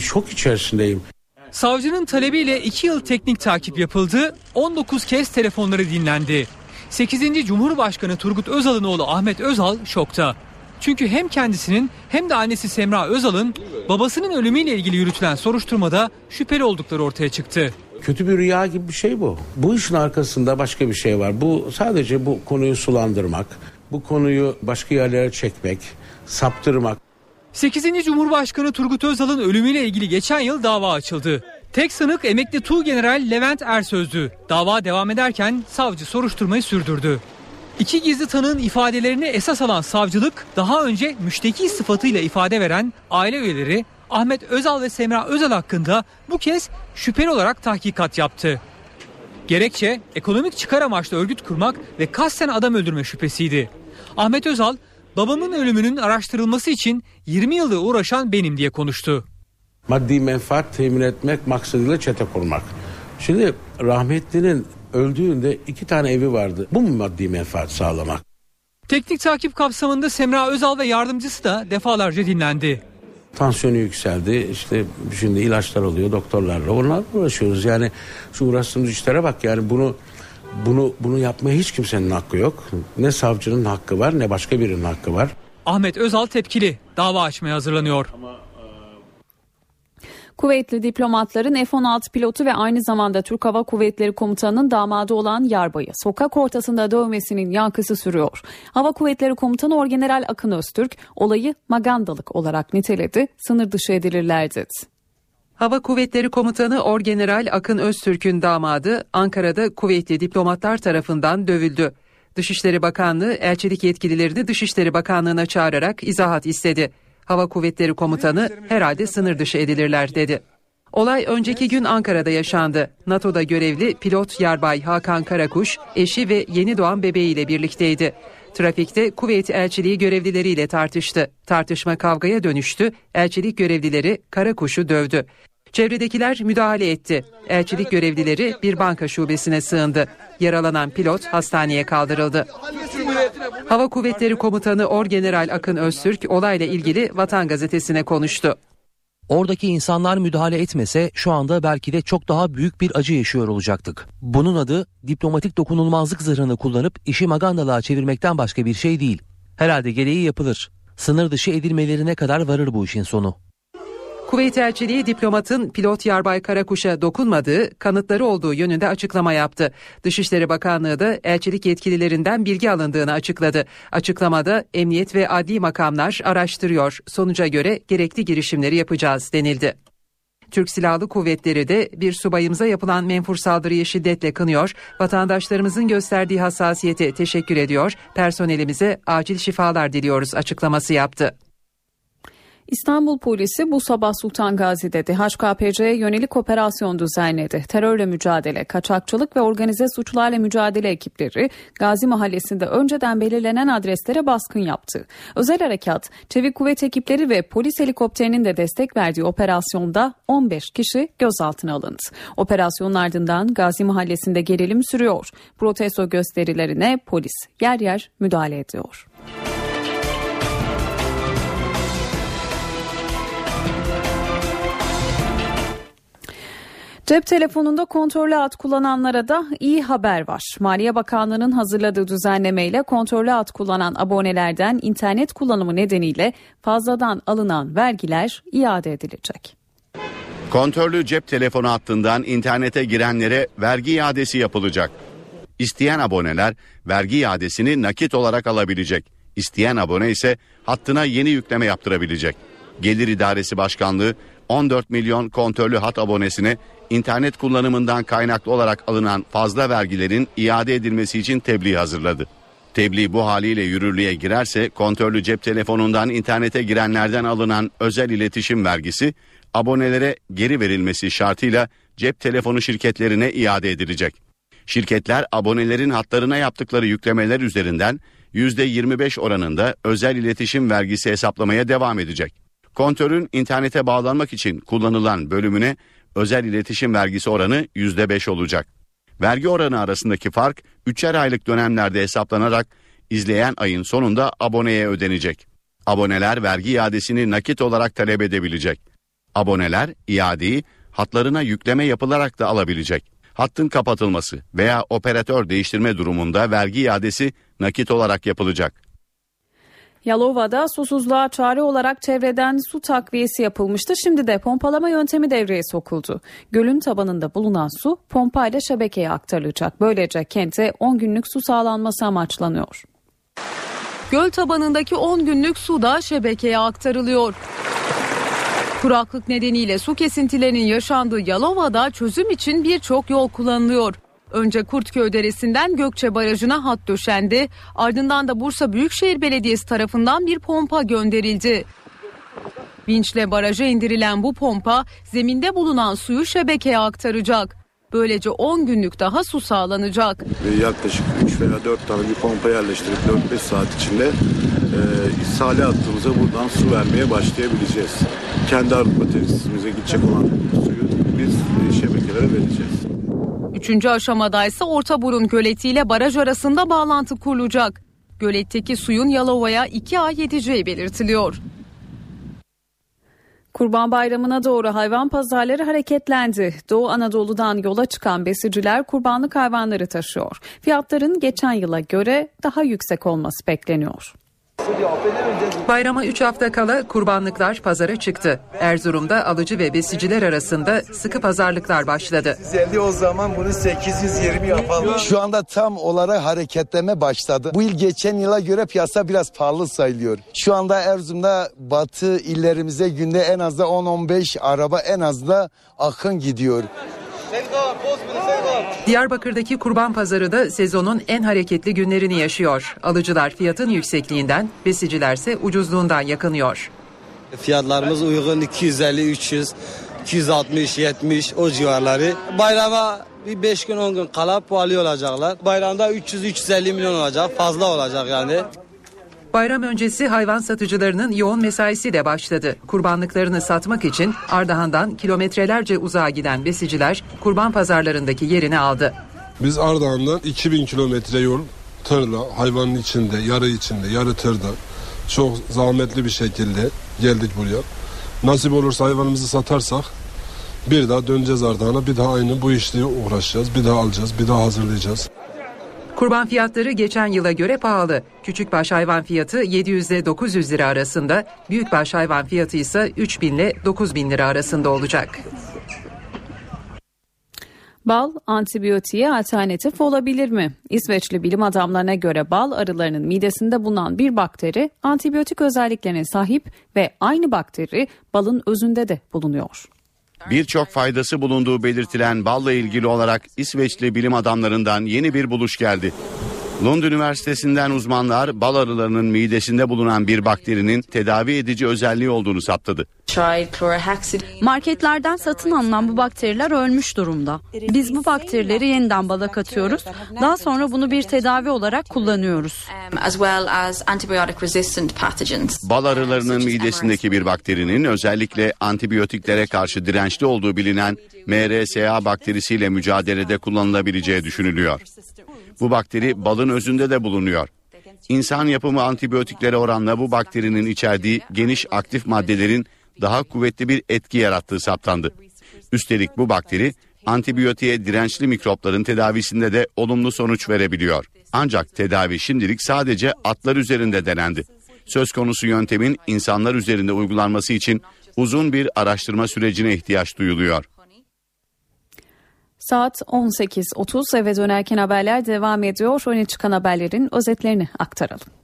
şok içerisindeyim. Savcının talebiyle 2 yıl teknik takip yapıldı, 19 kez telefonları dinlendi. 8. Cumhurbaşkanı Turgut Özal'ın oğlu Ahmet Özal şokta. Çünkü hem kendisinin hem de annesi Semra Özal'ın babasının ölümüyle ilgili yürütülen soruşturmada şüpheli oldukları ortaya çıktı. Kötü bir rüya gibi bir şey bu. Bu işin arkasında başka bir şey var. Bu sadece bu konuyu sulandırmak, bu konuyu başka yerlere çekmek, saptırmak. 8. Cumhurbaşkanı Turgut Özal'ın ölümüyle ilgili geçen yıl dava açıldı. Tek sanık emekli Tuğgeneral Levent Ersöz'dü. Dava devam ederken savcı soruşturmayı sürdürdü. İki gizli tanığın ifadelerini esas alan savcılık daha önce müşteki sıfatıyla ifade veren aile üyeleri, Ahmet Özal ve Semra Özal hakkında bu kez şüpheli olarak tahkikat yaptı. Gerekçe ekonomik çıkar amaçlı örgüt kurmak ve kasten adam öldürme şüphesiydi. Ahmet Özal babamın ölümünün araştırılması için 20 yıldır uğraşan benim diye konuştu. Maddi menfaat temin etmek maksadıyla çete kurmak. Şimdi rahmetlinin öldüğünde iki tane evi vardı. Bu mu maddi menfaat sağlamak? Teknik takip kapsamında Semra Özal ve yardımcısı da defalarca dinlendi. Tansiyonu yükseldi. İşte şimdi ilaçlar oluyor doktorlarla. Onlarla uğraşıyoruz. Yani şu uğraştığımız işlere bak yani bunu bunu bunu yapmaya hiç kimsenin hakkı yok. Ne savcının hakkı var ne başka birinin hakkı var. Ahmet Özal tepkili. Dava açmaya hazırlanıyor. Kuvvetli diplomatların F-16 pilotu ve aynı zamanda Türk Hava Kuvvetleri Komutanı'nın damadı olan Yarbay'ı sokak ortasında dövmesinin yankısı sürüyor. Hava Kuvvetleri Komutanı Orgeneral Akın Öztürk olayı magandalık olarak niteledi, sınır dışı edilirler dedi. Hava Kuvvetleri Komutanı Orgeneral Akın Öztürk'ün damadı Ankara'da kuvvetli diplomatlar tarafından dövüldü. Dışişleri Bakanlığı elçilik yetkililerini Dışişleri Bakanlığı'na çağırarak izahat istedi. Hava Kuvvetleri Komutanı herhalde sınır dışı edilirler dedi. Olay önceki gün Ankara'da yaşandı. NATO'da görevli pilot Yarbay Hakan Karakuş, eşi ve yeni doğan bebeğiyle birlikteydi. Trafikte Kuveyt elçiliği görevlileriyle tartıştı. Tartışma kavgaya dönüştü. Elçilik görevlileri Karakuş'u dövdü. Çevredekiler müdahale etti. Elçilik görevlileri bir banka şubesine sığındı. Yaralanan pilot hastaneye kaldırıldı. Hava Kuvvetleri Komutanı Orgeneral Akın Öztürk olayla ilgili Vatan Gazetesi'ne konuştu. Oradaki insanlar müdahale etmese şu anda belki de çok daha büyük bir acı yaşıyor olacaktık. Bunun adı diplomatik dokunulmazlık zırhını kullanıp işi magandalığa çevirmekten başka bir şey değil. Herhalde gereği yapılır. Sınır dışı edilmelerine kadar varır bu işin sonu. Kuveyt elçiliği diplomatın pilot Yarbay Karakuş'a dokunmadığı, kanıtları olduğu yönünde açıklama yaptı. Dışişleri Bakanlığı da elçilik yetkililerinden bilgi alındığını açıkladı. Açıklamada emniyet ve adli makamlar araştırıyor. Sonuca göre gerekli girişimleri yapacağız denildi. Türk Silahlı Kuvvetleri de bir subayımıza yapılan menfur saldırıyı şiddetle kınıyor. Vatandaşlarımızın gösterdiği hassasiyete teşekkür ediyor. Personelimize acil şifalar diliyoruz açıklaması yaptı. İstanbul polisi bu sabah Sultan Gazi'de DHKPC'ye yönelik operasyon düzenledi. Terörle mücadele, kaçakçılık ve organize suçlarla mücadele ekipleri Gazi Mahallesi'nde önceden belirlenen adreslere baskın yaptı. Özel harekat, çevik kuvvet ekipleri ve polis helikopterinin de destek verdiği operasyonda 15 kişi gözaltına alındı. Operasyonun ardından Gazi Mahallesi'nde gerilim sürüyor. Protesto gösterilerine polis yer yer müdahale ediyor. Cep telefonunda kontrollü ad kullananlara da iyi haber var. Maliye Bakanlığı'nın hazırladığı düzenlemeyle kontrollü ad kullanan abonelerden internet kullanımı nedeniyle fazladan alınan vergiler iade edilecek. Kontörlü cep telefonu hattından internete girenlere vergi iadesi yapılacak. İsteyen aboneler vergi iadesini nakit olarak alabilecek. İsteyen abone ise hattına yeni yükleme yaptırabilecek. Gelir İdaresi Başkanlığı 14 milyon kontörlü hat abonesine internet kullanımından kaynaklı olarak alınan fazla vergilerin iade edilmesi için tebliğ hazırladı. Tebliğ bu haliyle yürürlüğe girerse kontörlü cep telefonundan internete girenlerden alınan özel iletişim vergisi abonelere geri verilmesi şartıyla cep telefonu şirketlerine iade edilecek. Şirketler abonelerin hatlarına yaptıkları yüklemeler üzerinden %25 oranında özel iletişim vergisi hesaplamaya devam edecek. Kontörün internete bağlanmak için kullanılan bölümüne özel iletişim vergisi oranı %5 olacak. Vergi oranı arasındaki fark 3'er aylık dönemlerde hesaplanarak izleyen ayın sonunda aboneye ödenecek. Aboneler vergi iadesini nakit olarak talep edebilecek. Aboneler iadeyi hatlarına yükleme yapılarak da alabilecek. Hattın kapatılması veya operatör değiştirme durumunda vergi iadesi nakit olarak yapılacak. Yalova'da susuzluğa çare olarak çevreden su takviyesi yapılmıştı. Şimdi de pompalama yöntemi devreye sokuldu. Gölün tabanında bulunan su pompayla şebekeye aktarılacak. Böylece kente 10 günlük su sağlanması amaçlanıyor. Göl tabanındaki 10 günlük su da şebekeye aktarılıyor. Kuraklık nedeniyle su kesintilerinin yaşandığı Yalova'da çözüm için birçok yol kullanılıyor. Önce Kurtköy Deresi'nden Gökçe Barajı'na hat döşendi. Ardından da Bursa Büyükşehir Belediyesi tarafından bir pompa gönderildi. Vinçle baraja indirilen bu pompa zeminde bulunan suyu şebekeye aktaracak. Böylece 10 günlük daha su sağlanacak. Yaklaşık 3 veya 4 tane bir pompa yerleştirip 4-5 saat içinde e, ishale attığımızda buradan su vermeye başlayabileceğiz. Kendi arıtma tesisimize gidecek olan suyu biz e, şebekelere vereceğiz. Üçüncü aşamada ise Ortaburun Göleti ile baraj arasında bağlantı kurulacak. Göletteki suyun Yalova'ya 2 ay yeteceği belirtiliyor. Kurban Bayramı'na doğru hayvan pazarları hareketlendi. Doğu Anadolu'dan yola çıkan besiciler kurbanlık hayvanları taşıyor. Fiyatların geçen yıla göre daha yüksek olması bekleniyor. Bayrama 3 hafta kala kurbanlıklar pazara çıktı. Erzurum'da alıcı ve besiciler arasında sıkı pazarlıklar başladı. 150 o zaman bunu 820 yapalım. Şu anda tam olarak hareketleme başladı. Bu yıl geçen yıla göre piyasa biraz pahalı sayılıyor. Şu anda Erzurum'da batı illerimize günde en az da 10-15 araba en az da akın gidiyor. Diyarbakır'daki kurban pazarı da sezonun en hareketli günlerini yaşıyor. Alıcılar fiyatın yüksekliğinden, besicilerse ucuzluğundan yakınıyor. Fiyatlarımız uygun 250, 300, 260, 70 o civarları. Bayrama bir 5 gün 10 gün kala pahalı olacaklar. Bayramda 300-350 milyon olacak fazla olacak yani. Bayram öncesi hayvan satıcılarının yoğun mesaisi de başladı. Kurbanlıklarını satmak için Ardahan'dan kilometrelerce uzağa giden besiciler kurban pazarlarındaki yerini aldı. Biz Ardahan'dan 2000 kilometre yol tırla hayvanın içinde, yarı içinde, yarı tırda çok zahmetli bir şekilde geldik buraya. Nasip olursa hayvanımızı satarsak bir daha döneceğiz Ardahan'a bir daha aynı bu işle uğraşacağız. Bir daha alacağız, bir daha hazırlayacağız. Kurban fiyatları geçen yıla göre pahalı. Küçükbaş hayvan fiyatı 700 ile 900 lira arasında, büyükbaş hayvan fiyatı ise 3000 ile 9000 lira arasında olacak. Bal antibiyotiğe alternatif olabilir mi? İsveçli bilim adamlarına göre bal arılarının midesinde bulunan bir bakteri antibiyotik özelliklerine sahip ve aynı bakteri balın özünde de bulunuyor. Birçok faydası bulunduğu belirtilen balla ilgili olarak İsveçli bilim adamlarından yeni bir buluş geldi. Lund Üniversitesi'nden uzmanlar bal arılarının midesinde bulunan bir bakterinin tedavi edici özelliği olduğunu saptadı. Marketlerden satın alınan bu bakteriler ölmüş durumda. Biz bu bakterileri yeniden bala katıyoruz. Daha sonra bunu bir tedavi olarak kullanıyoruz. Bal arılarının midesindeki bir bakterinin özellikle antibiyotiklere karşı dirençli olduğu bilinen MRSA bakterisiyle mücadelede kullanılabileceği düşünülüyor. Bu bakteri balın özünde de bulunuyor. İnsan yapımı antibiyotiklere oranla bu bakterinin içerdiği geniş aktif maddelerin daha kuvvetli bir etki yarattığı saptandı. Üstelik bu bakteri antibiyotiğe dirençli mikropların tedavisinde de olumlu sonuç verebiliyor. Ancak tedavi şimdilik sadece atlar üzerinde denendi. Söz konusu yöntemin insanlar üzerinde uygulanması için uzun bir araştırma sürecine ihtiyaç duyuluyor. Saat 18.30 eve dönerken haberler devam ediyor. Öne çıkan haberlerin özetlerini aktaralım.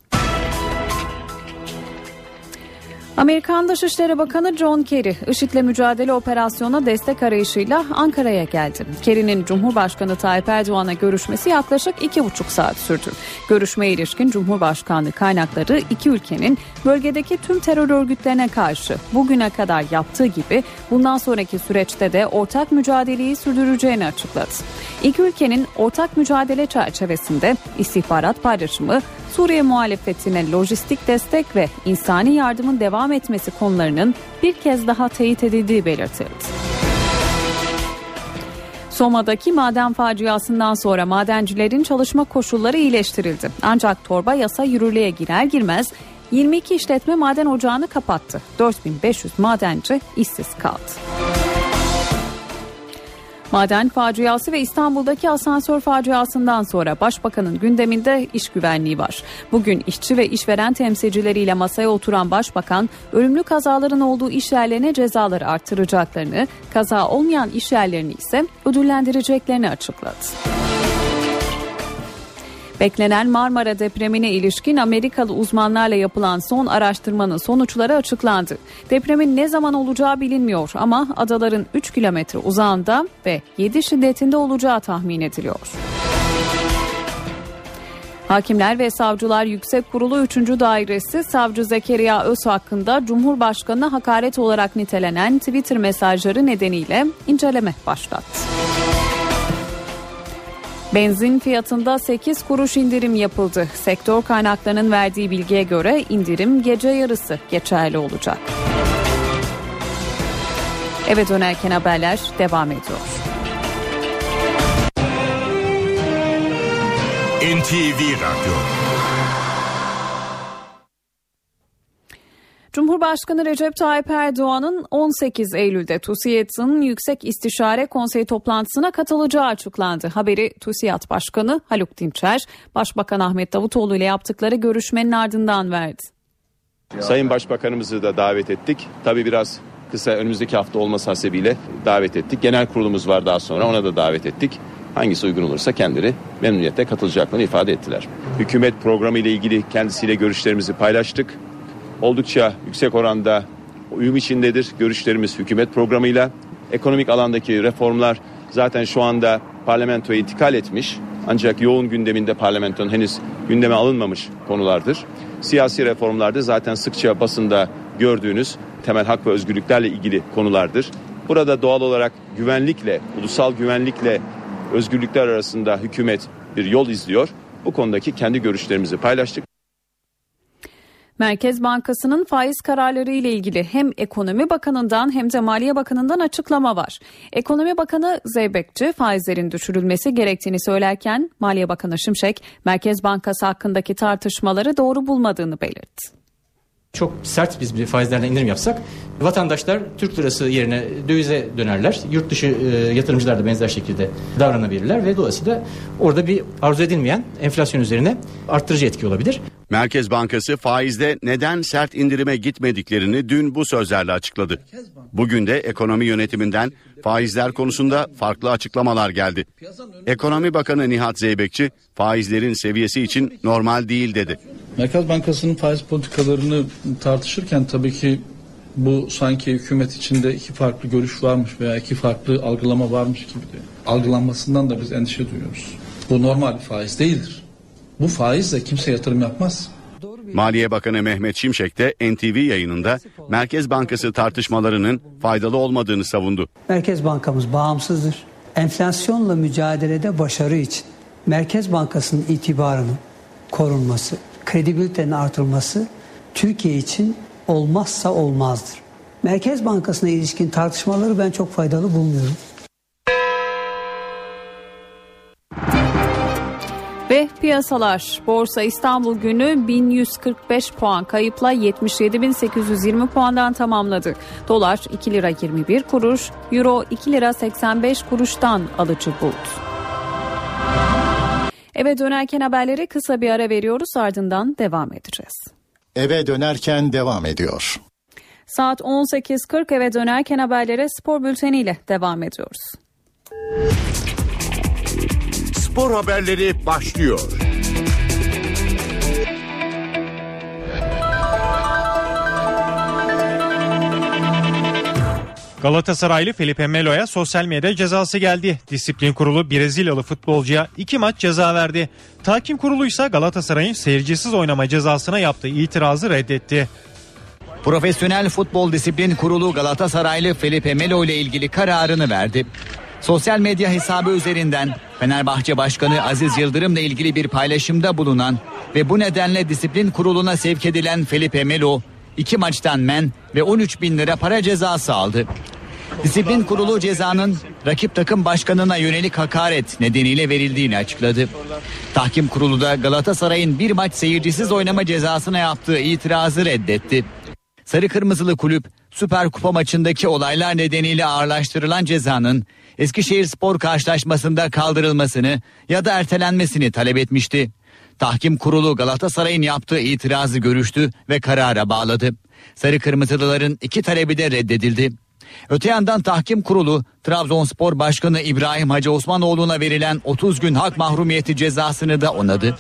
Amerikan Dışişleri Bakanı John Kerry, IŞİD'le mücadele operasyona destek arayışıyla Ankara'ya geldi. Kerry'nin Cumhurbaşkanı Tayyip Erdoğan'a görüşmesi yaklaşık iki buçuk saat sürdü. Görüşmeye ilişkin Cumhurbaşkanlığı kaynakları iki ülkenin bölgedeki tüm terör örgütlerine karşı bugüne kadar yaptığı gibi bundan sonraki süreçte de ortak mücadeleyi sürdüreceğini açıkladı. İki ülkenin ortak mücadele çerçevesinde istihbarat paylaşımı, Suriye muhalefetine lojistik destek ve insani yardımın devam etmesi konularının bir kez daha teyit edildiği belirtildi. Soma'daki maden faciasından sonra madencilerin çalışma koşulları iyileştirildi. Ancak torba yasa yürürlüğe girer girmez 22 işletme maden ocağını kapattı. 4500 madenci işsiz kaldı. Maden faciası ve İstanbul'daki asansör faciasından sonra Başbakanın gündeminde iş güvenliği var. Bugün işçi ve işveren temsilcileriyle masaya oturan Başbakan, ölümlü kazaların olduğu iş yerlerine cezaları arttıracaklarını, kaza olmayan iş yerlerini ise ödüllendireceklerini açıkladı. Beklenen Marmara depremine ilişkin Amerikalı uzmanlarla yapılan son araştırmanın sonuçları açıklandı. Depremin ne zaman olacağı bilinmiyor ama adaların 3 kilometre uzağında ve 7 şiddetinde olacağı tahmin ediliyor. Hakimler ve Savcılar Yüksek Kurulu 3. Dairesi Savcı Zekeriya Öz hakkında Cumhurbaşkanı'na hakaret olarak nitelenen Twitter mesajları nedeniyle inceleme başlattı. Benzin fiyatında 8 kuruş indirim yapıldı. Sektör kaynaklarının verdiği bilgiye göre indirim gece yarısı geçerli olacak. Eve dönerken haberler devam ediyor. NTV Radyo Cumhurbaşkanı Recep Tayyip Erdoğan'ın 18 Eylül'de TÜSİAD'ın Yüksek İstişare Konseyi toplantısına katılacağı açıklandı. Haberi TÜSİAD Başkanı Haluk Dinçer, Başbakan Ahmet Davutoğlu ile yaptıkları görüşmenin ardından verdi. Sayın Başbakanımızı da davet ettik. Tabii biraz kısa önümüzdeki hafta olması hasebiyle davet ettik. Genel kurulumuz var daha sonra ona da davet ettik. Hangisi uygun olursa kendileri memnuniyetle katılacaklarını ifade ettiler. Hükümet programı ile ilgili kendisiyle görüşlerimizi paylaştık. Oldukça yüksek oranda uyum içindedir görüşlerimiz hükümet programıyla. Ekonomik alandaki reformlar zaten şu anda parlamentoya intikal etmiş. Ancak yoğun gündeminde parlamentonun henüz gündeme alınmamış konulardır. Siyasi reformlarda zaten sıkça basında gördüğünüz temel hak ve özgürlüklerle ilgili konulardır. Burada doğal olarak güvenlikle, ulusal güvenlikle özgürlükler arasında hükümet bir yol izliyor. Bu konudaki kendi görüşlerimizi paylaştık. Merkez Bankası'nın faiz kararları ile ilgili hem Ekonomi Bakanı'ndan hem de Maliye Bakanı'ndan açıklama var. Ekonomi Bakanı Zeybekçi faizlerin düşürülmesi gerektiğini söylerken Maliye Bakanı Şimşek Merkez Bankası hakkındaki tartışmaları doğru bulmadığını belirtti. Çok sert biz bir faizlerden indirim yapsak vatandaşlar Türk lirası yerine dövize dönerler. Yurt dışı e, yatırımcılar da benzer şekilde davranabilirler ve dolayısıyla orada bir arzu edilmeyen enflasyon üzerine arttırıcı etki olabilir. Merkez Bankası faizde neden sert indirime gitmediklerini dün bu sözlerle açıkladı. Bugün de ekonomi yönetiminden faizler konusunda farklı açıklamalar geldi. Ekonomi Bakanı Nihat Zeybekçi faizlerin seviyesi için normal değil dedi. Merkez Bankası'nın faiz politikalarını tartışırken tabii ki bu sanki hükümet içinde iki farklı görüş varmış veya iki farklı algılama varmış gibi de algılanmasından da biz endişe duyuyoruz. Bu normal bir faiz değildir. Bu faizle kimse yatırım yapmaz. Maliye Bakanı Mehmet Şimşek de NTV yayınında Merkez Bankası tartışmalarının faydalı olmadığını savundu. Merkez Bankamız bağımsızdır. Enflasyonla mücadelede başarı için Merkez Bankası'nın itibarının korunması, kredibilitenin artırılması Türkiye için olmazsa olmazdır. Merkez Bankası'na ilişkin tartışmaları ben çok faydalı bulmuyorum. Ve piyasalar Borsa İstanbul günü 1145 puan kayıpla 77.820 puandan tamamladı. Dolar 2 lira 21 kuruş, Euro 2 lira 85 kuruştan alıcı buldu. Eve dönerken haberleri kısa bir ara veriyoruz ardından devam edeceğiz. Eve dönerken devam ediyor. Saat 18.40 eve dönerken haberlere spor bülteniyle devam ediyoruz. Spor haberleri başlıyor. Galatasaraylı Felipe Melo'ya sosyal medya cezası geldi. Disiplin kurulu Brezilyalı futbolcuya iki maç ceza verdi. Takim kurulu ise Galatasaray'ın seyircisiz oynama cezasına yaptığı itirazı reddetti. Profesyonel Futbol Disiplin Kurulu Galatasaraylı Felipe Melo ile ilgili kararını verdi. Sosyal medya hesabı üzerinden Fenerbahçe Başkanı Aziz Yıldırım'la ilgili bir paylaşımda bulunan ve bu nedenle disiplin kuruluna sevk edilen Felipe Melo iki maçtan men ve 13 bin lira para cezası aldı. Disiplin kurulu cezanın rakip takım başkanına yönelik hakaret nedeniyle verildiğini açıkladı. Tahkim kurulu da Galatasaray'ın bir maç seyircisiz oynama cezasına yaptığı itirazı reddetti. Sarı Kırmızılı kulüp Süper Kupa maçındaki olaylar nedeniyle ağırlaştırılan cezanın Eskişehir Spor karşılaşmasında kaldırılmasını ya da ertelenmesini talep etmişti. Tahkim kurulu Galatasaray'ın yaptığı itirazı görüştü ve karara bağladı. Sarı Kırmızılıların iki talebi de reddedildi. Öte yandan tahkim kurulu Trabzonspor Başkanı İbrahim Hacı Osmanoğlu'na verilen 30 gün hak mahrumiyeti cezasını da onadı.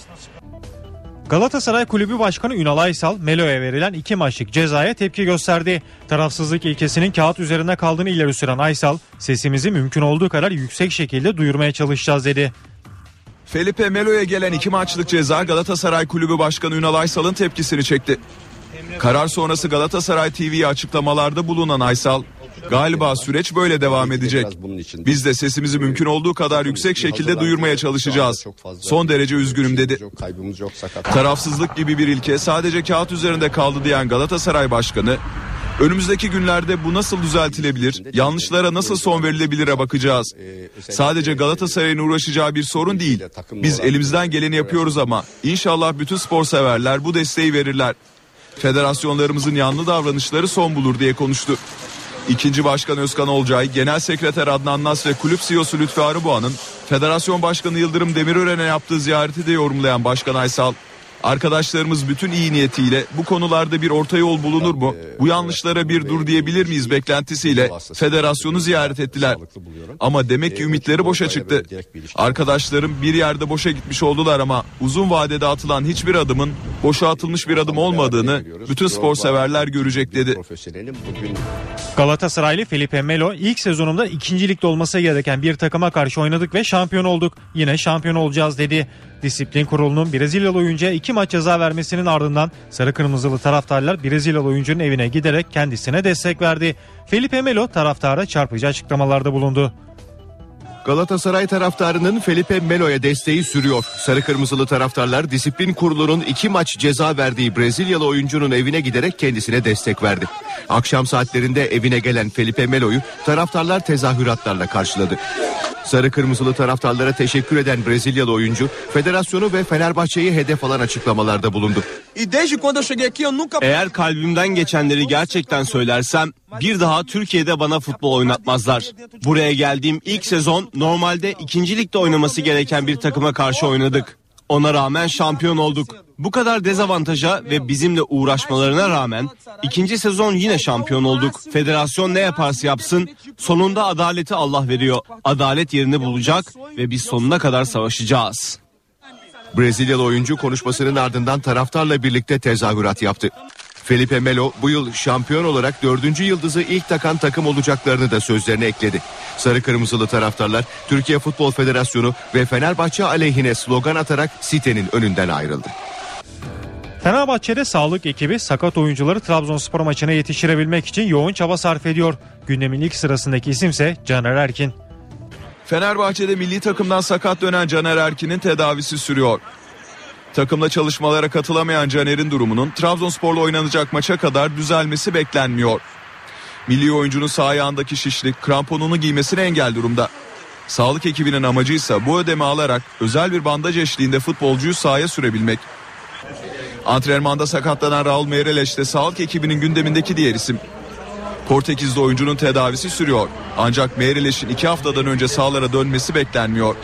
Galatasaray Kulübü Başkanı Ünal Aysal, Melo'ya verilen iki maçlık cezaya tepki gösterdi. Tarafsızlık ilkesinin kağıt üzerinde kaldığını ileri süren Aysal, sesimizi mümkün olduğu kadar yüksek şekilde duyurmaya çalışacağız dedi. Felipe Melo'ya gelen iki maçlık ceza Galatasaray Kulübü Başkanı Ünal Aysal'ın tepkisini çekti. Karar sonrası Galatasaray TV'ye açıklamalarda bulunan Aysal, galiba süreç böyle devam edecek. Biz de sesimizi mümkün olduğu kadar yüksek şekilde duyurmaya çalışacağız. Son derece üzgünüm dedi. Tarafsızlık gibi bir ilke sadece kağıt üzerinde kaldı diyen Galatasaray Başkanı, Önümüzdeki günlerde bu nasıl düzeltilebilir, yanlışlara nasıl son verilebilire bakacağız. Sadece Galatasaray'ın uğraşacağı bir sorun değil. Biz elimizden geleni yapıyoruz ama inşallah bütün spor severler bu desteği verirler. Federasyonlarımızın yanlı davranışları son bulur diye konuştu. İkinci Başkan Özkan Olcay, Genel Sekreter Adnan Nas ve Kulüp CEO'su Lütfü Arıboğan'ın Federasyon Başkanı Yıldırım Demirören'e yaptığı ziyareti de yorumlayan Başkan Aysal, Arkadaşlarımız bütün iyi niyetiyle bu konularda bir orta yol bulunur mu? Bu yanlışlara bir dur diyebilir miyiz beklentisiyle federasyonu ziyaret ettiler. Ama demek ki ümitleri boşa çıktı. Arkadaşlarım bir yerde boşa gitmiş oldular ama uzun vadede atılan hiçbir adımın boşa atılmış bir adım olmadığını bütün spor severler görecek dedi. Galatasaraylı Felipe Melo ilk sezonumda ikincilikte olması gereken bir takıma karşı oynadık ve şampiyon olduk. Yine şampiyon olacağız dedi. Disiplin kurulunun Brezilyalı oyuncuya iki maç ceza vermesinin ardından sarı kırmızılı taraftarlar Brezilyalı oyuncunun evine giderek kendisine destek verdi. Felipe Melo taraftara çarpıcı açıklamalarda bulundu. Galatasaray taraftarının Felipe Melo'ya desteği sürüyor. Sarı kırmızılı taraftarlar disiplin kurulunun iki maç ceza verdiği Brezilyalı oyuncunun evine giderek kendisine destek verdi. Akşam saatlerinde evine gelen Felipe Melo'yu taraftarlar tezahüratlarla karşıladı. Sarı kırmızılı taraftarlara teşekkür eden Brezilyalı oyuncu federasyonu ve Fenerbahçe'yi hedef alan açıklamalarda bulundu. Eğer kalbimden geçenleri gerçekten söylersem bir daha Türkiye'de bana futbol oynatmazlar. Buraya geldiğim ilk sezon normalde ikinci ligde oynaması gereken bir takıma karşı oynadık. Ona rağmen şampiyon olduk. Bu kadar dezavantaja ve bizimle uğraşmalarına rağmen ikinci sezon yine şampiyon olduk. Federasyon ne yaparsa yapsın sonunda adaleti Allah veriyor. Adalet yerini bulacak ve biz sonuna kadar savaşacağız. Brezilyalı oyuncu konuşmasının ardından taraftarla birlikte tezahürat yaptı. Felipe Melo bu yıl şampiyon olarak dördüncü yıldızı ilk takan takım olacaklarını da sözlerine ekledi. Sarı kırmızılı taraftarlar Türkiye Futbol Federasyonu ve Fenerbahçe aleyhine slogan atarak sitenin önünden ayrıldı. Fenerbahçe'de sağlık ekibi sakat oyuncuları Trabzonspor maçına yetiştirebilmek için yoğun çaba sarf ediyor. Gündemin ilk sırasındaki isimse Caner Erkin. Fenerbahçe'de milli takımdan sakat dönen Caner Erkin'in tedavisi sürüyor. Takımla çalışmalara katılamayan Caner'in durumunun Trabzonspor'la oynanacak maça kadar düzelmesi beklenmiyor. Milli oyuncunun sağ ayağındaki şişlik kramponunu giymesine engel durumda. Sağlık ekibinin amacı ise bu ödeme alarak özel bir bandaj eşliğinde futbolcuyu sahaya sürebilmek. Antrenmanda sakatlanan Raul Meireles de sağlık ekibinin gündemindeki diğer isim. Portekizli oyuncunun tedavisi sürüyor. Ancak Meireles'in iki haftadan önce sahalara dönmesi beklenmiyor.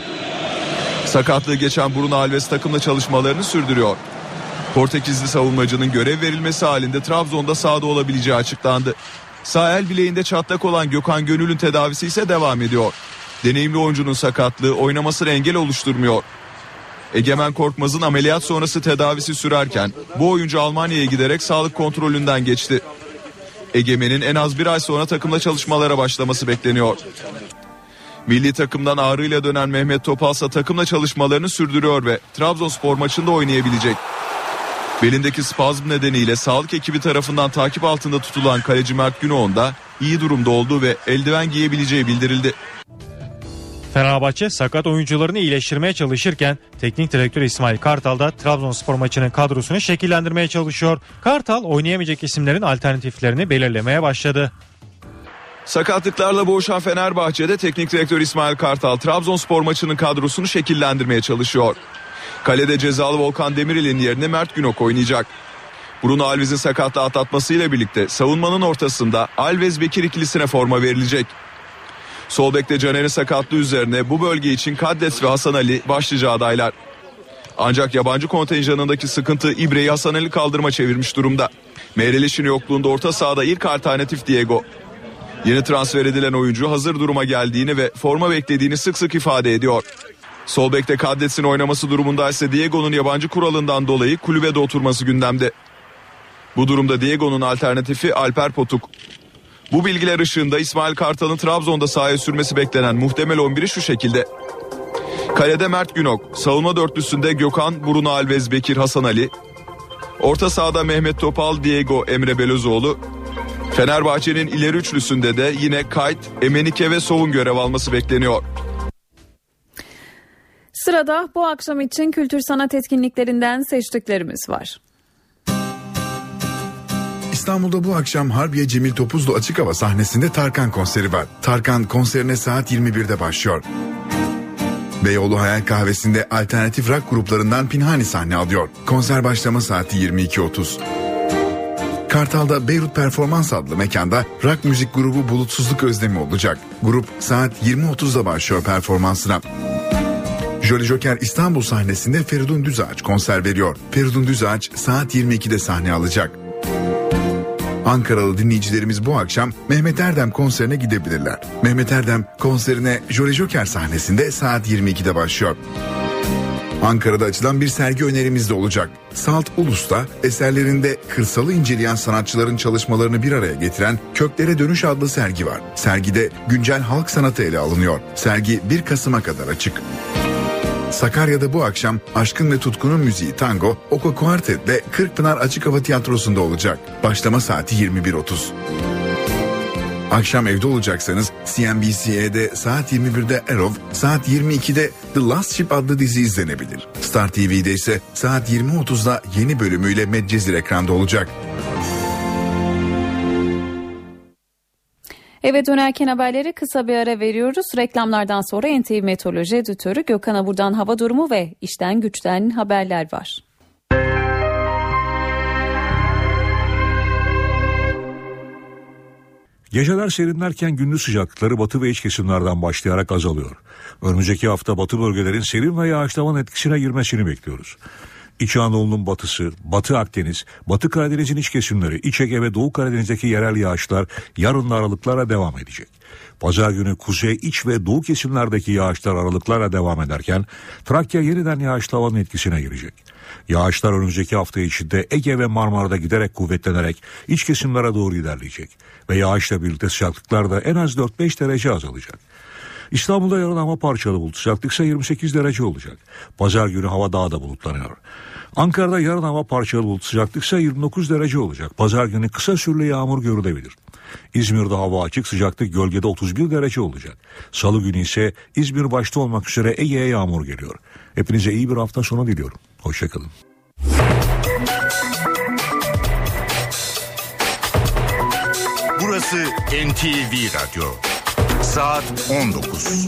Sakatlığı geçen Bruno Alves takımla çalışmalarını sürdürüyor. Portekizli savunmacının görev verilmesi halinde Trabzon'da sahada olabileceği açıklandı. Sağ el bileğinde çatlak olan Gökhan Gönül'ün tedavisi ise devam ediyor. Deneyimli oyuncunun sakatlığı oynamasına engel oluşturmuyor. Egemen Korkmaz'ın ameliyat sonrası tedavisi sürerken bu oyuncu Almanya'ya giderek sağlık kontrolünden geçti. Egemen'in en az bir ay sonra takımla çalışmalara başlaması bekleniyor. Milli takımdan ağrıyla dönen Mehmet Topal ise takımla çalışmalarını sürdürüyor ve Trabzonspor maçında oynayabilecek. Belindeki spazm nedeniyle sağlık ekibi tarafından takip altında tutulan kaleci Mert Günoğan da iyi durumda olduğu ve eldiven giyebileceği bildirildi. Fenerbahçe sakat oyuncularını iyileştirmeye çalışırken teknik direktör İsmail Kartal da Trabzonspor maçının kadrosunu şekillendirmeye çalışıyor. Kartal oynayamayacak isimlerin alternatiflerini belirlemeye başladı. Sakatlıklarla boğuşan Fenerbahçe'de teknik direktör İsmail Kartal Trabzonspor maçının kadrosunu şekillendirmeye çalışıyor. Kalede cezalı Volkan Demirel'in yerine Mert Günok oynayacak. Bruno Alves'in sakatlığı atlatmasıyla birlikte savunmanın ortasında Alves Bekir ikilisine forma verilecek. Sol bekte Caner'in sakatlığı üzerine bu bölge için Kaddes ve Hasan Ali başlıca adaylar. Ancak yabancı kontenjanındaki sıkıntı İbre'yi Hasan Ali kaldırma çevirmiş durumda. Meyreliş'in yokluğunda orta sahada ilk alternatif Diego. Yeni transfer edilen oyuncu hazır duruma geldiğini ve forma beklediğini sık sık ifade ediyor. Sol bekte Kaddes'in oynaması durumunda ise Diego'nun yabancı kuralından dolayı kulübede oturması gündemde. Bu durumda Diego'nun alternatifi Alper Potuk. Bu bilgiler ışığında İsmail Kartal'ın Trabzon'da sahaya sürmesi beklenen muhtemel 11'i şu şekilde. Kalede Mert Günok, savunma dörtlüsünde Gökhan, Bruno Alves, Bekir Hasan Ali. Orta sahada Mehmet Topal, Diego Emre Belözoğlu. Fenerbahçe'nin ileri üçlüsünde de yine Kayt, Emenike ve Sov'un görev alması bekleniyor. Sırada bu akşam için kültür sanat etkinliklerinden seçtiklerimiz var. İstanbul'da bu akşam Harbiye Cemil Topuzlu açık hava sahnesinde Tarkan konseri var. Tarkan konserine saat 21'de başlıyor. Beyoğlu Hayal Kahvesi'nde alternatif rock gruplarından Pinhani sahne alıyor. Konser başlama saati 22.30. Kartal'da Beyrut Performans adlı mekanda rock müzik grubu Bulutsuzluk Özlemi olacak. Grup saat 20.30'da başlıyor performansına. Jolly Joker İstanbul sahnesinde Feridun Düzağaç konser veriyor. Feridun Düzağaç saat 22'de sahne alacak. Ankaralı dinleyicilerimiz bu akşam Mehmet Erdem konserine gidebilirler. Mehmet Erdem konserine Jolly Joker sahnesinde saat 22'de başlıyor. Ankara'da açılan bir sergi önerimiz de olacak. Salt Ulus'ta eserlerinde kırsalı inceleyen sanatçıların çalışmalarını bir araya getiren Köklere Dönüş adlı sergi var. Sergide güncel halk sanatı ele alınıyor. Sergi 1 Kasım'a kadar açık. Sakarya'da bu akşam Aşkın ve Tutkunun müziği tango Oko Kuartet ve Kırkpınar Açık Hava Tiyatrosu'nda olacak. Başlama saati 21.30. Akşam evde olacaksanız CNBC'de saat 21'de Arrow, saat 22'de The Last Ship adlı dizi izlenebilir. Star TV'de ise saat 20.30'da yeni bölümüyle Medcezir ekranda olacak. Eve dönerken haberleri kısa bir ara veriyoruz. Reklamlardan sonra NTV Meteoroloji Editörü Gökhan Abur'dan hava durumu ve işten güçten haberler var. Geceler serinlerken gündüz sıcaklıkları batı ve iç kesimlerden başlayarak azalıyor. Önümüzdeki hafta batı bölgelerin serin ve yağışlamanın etkisine girmesini bekliyoruz. İç Anadolu'nun batısı, Batı Akdeniz, Batı Karadeniz'in iç kesimleri, İç Ege ve Doğu Karadeniz'deki yerel yağışlar yarın aralıklara devam edecek. Pazar günü kuzey, iç ve doğu kesimlerdeki yağışlar aralıklarla devam ederken Trakya yeniden yağışlı havanın etkisine girecek. Yağışlar önümüzdeki hafta içinde Ege ve Marmara'da giderek kuvvetlenerek iç kesimlere doğru ilerleyecek. Ve yağışla birlikte sıcaklıklar da en az 4-5 derece azalacak. İstanbul'da yarın hava parçalı bulut sıcaklık ise 28 derece olacak. Pazar günü hava daha da bulutlanıyor. Ankara'da yarın hava parçalı bulut sıcaklık ise 29 derece olacak. Pazar günü kısa süreli yağmur görülebilir. İzmir'de hava açık sıcaklık gölgede 31 derece olacak. Salı günü ise İzmir başta olmak üzere Ege'ye yağmur geliyor. Hepinize iyi bir hafta sonu diliyorum. Hoşçakalın. Burası NTV Radyo. Saat 19.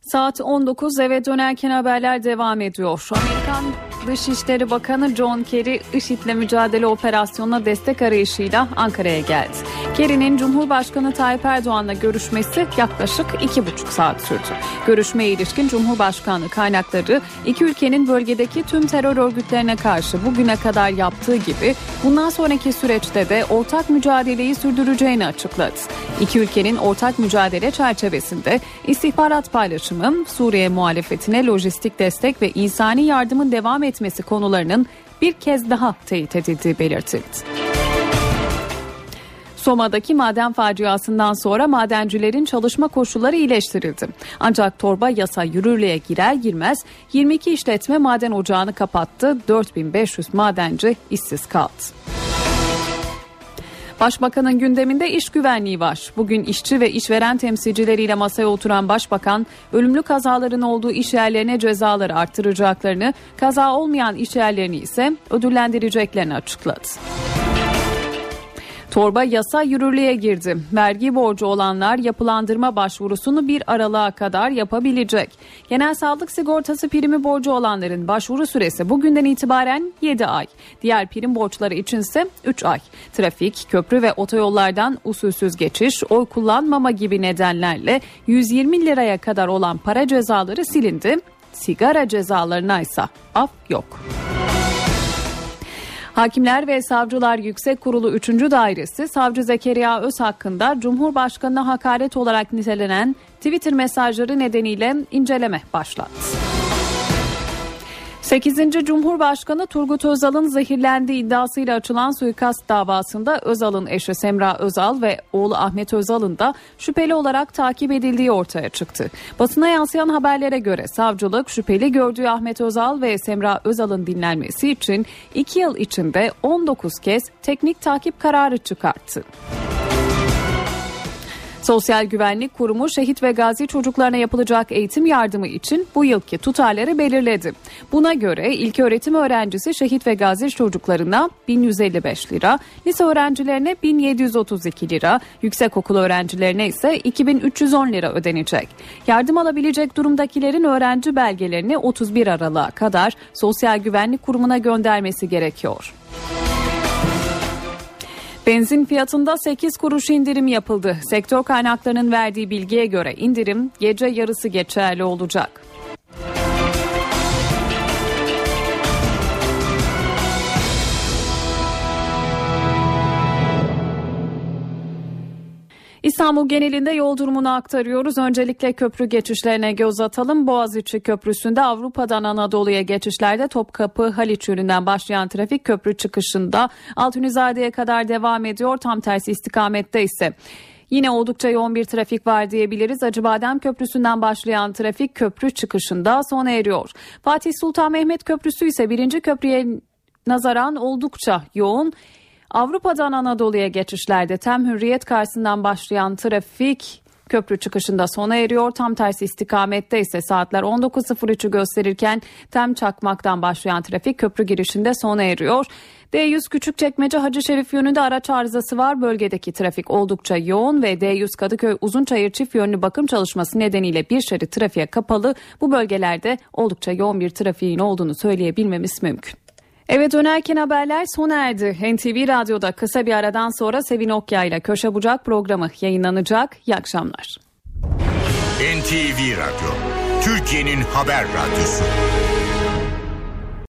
Saat 19 eve dönerken haberler devam ediyor. Amerikan Dışişleri Bakanı John Kerry IŞİD'le mücadele operasyonuna destek arayışıyla Ankara'ya geldi. Kerry'nin Cumhurbaşkanı Tayyip Erdoğan'la görüşmesi yaklaşık iki buçuk saat sürdü. Görüşmeye ilişkin Cumhurbaşkanlığı kaynakları iki ülkenin bölgedeki tüm terör örgütlerine karşı bugüne kadar yaptığı gibi bundan sonraki süreçte de ortak mücadeleyi sürdüreceğini açıkladı. İki ülkenin ortak mücadele çerçevesinde istihbarat paylaşımı, Suriye muhalefetine lojistik destek ve insani yardımın devam etmesi konularının bir kez daha teyit edildiği belirtildi. Soma'daki maden faciasından sonra madencilerin çalışma koşulları iyileştirildi. Ancak torba yasa yürürlüğe girer girmez 22 işletme maden ocağını kapattı. 4500 madenci işsiz kaldı. Başbakanın gündeminde iş güvenliği var. Bugün işçi ve işveren temsilcileriyle masaya oturan başbakan, ölümlü kazaların olduğu iş yerlerine cezaları arttıracaklarını, kaza olmayan iş yerlerini ise ödüllendireceklerini açıkladı. Torba yasa yürürlüğe girdi. Vergi borcu olanlar yapılandırma başvurusunu bir aralığa kadar yapabilecek. Genel sağlık sigortası primi borcu olanların başvuru süresi bugünden itibaren 7 ay. Diğer prim borçları içinse 3 ay. Trafik, köprü ve otoyollardan usulsüz geçiş, oy kullanmama gibi nedenlerle 120 liraya kadar olan para cezaları silindi. Sigara cezalarına ise af yok. Hakimler ve Savcılar Yüksek Kurulu 3. Dairesi Savcı Zekeriya Öz hakkında Cumhurbaşkanı'na hakaret olarak nitelenen Twitter mesajları nedeniyle inceleme başlattı. 8. Cumhurbaşkanı Turgut Özal'ın zehirlendiği iddiasıyla açılan suikast davasında Özal'ın eşi Semra Özal ve oğlu Ahmet Özal'ın da şüpheli olarak takip edildiği ortaya çıktı. Basına yansıyan haberlere göre savcılık şüpheli gördüğü Ahmet Özal ve Semra Özal'ın dinlenmesi için 2 yıl içinde 19 kez teknik takip kararı çıkarttı. Sosyal Güvenlik Kurumu şehit ve gazi çocuklarına yapılacak eğitim yardımı için bu yılki tutarları belirledi. Buna göre ilk öğretim öğrencisi şehit ve gazi çocuklarına 1155 lira, lise öğrencilerine 1732 lira, yüksekokul öğrencilerine ise 2310 lira ödenecek. Yardım alabilecek durumdakilerin öğrenci belgelerini 31 Aralık'a kadar Sosyal Güvenlik Kurumu'na göndermesi gerekiyor. Benzin fiyatında 8 kuruş indirim yapıldı. Sektör kaynaklarının verdiği bilgiye göre indirim gece yarısı geçerli olacak. İstanbul genelinde yol durumunu aktarıyoruz. Öncelikle köprü geçişlerine göz atalım. Boğaziçi Köprüsü'nde Avrupa'dan Anadolu'ya geçişlerde Topkapı Haliç yönünden başlayan trafik köprü çıkışında Altunizade'ye kadar devam ediyor. Tam tersi istikamette ise Yine oldukça yoğun bir trafik var diyebiliriz. Acıbadem Köprüsü'nden başlayan trafik köprü çıkışında sona eriyor. Fatih Sultan Mehmet Köprüsü ise birinci köprüye nazaran oldukça yoğun. Avrupa'dan Anadolu'ya geçişlerde tem hürriyet karşısından başlayan trafik köprü çıkışında sona eriyor. Tam tersi istikamette ise saatler 19.03'ü gösterirken tem çakmaktan başlayan trafik köprü girişinde sona eriyor. D100 Küçükçekmece Hacı Şerif yönünde araç arızası var. Bölgedeki trafik oldukça yoğun ve D100 Kadıköy Uzunçayır çift yönlü bakım çalışması nedeniyle bir şerit trafiğe kapalı. Bu bölgelerde oldukça yoğun bir trafiğin olduğunu söyleyebilmemiz mümkün. Eve dönerken haberler sona erdi. NTV Radyo'da kısa bir aradan sonra Sevin Okya ile Köşe Bucak programı yayınlanacak. İyi akşamlar. NTV Radyo, Türkiye'nin haber radyosu.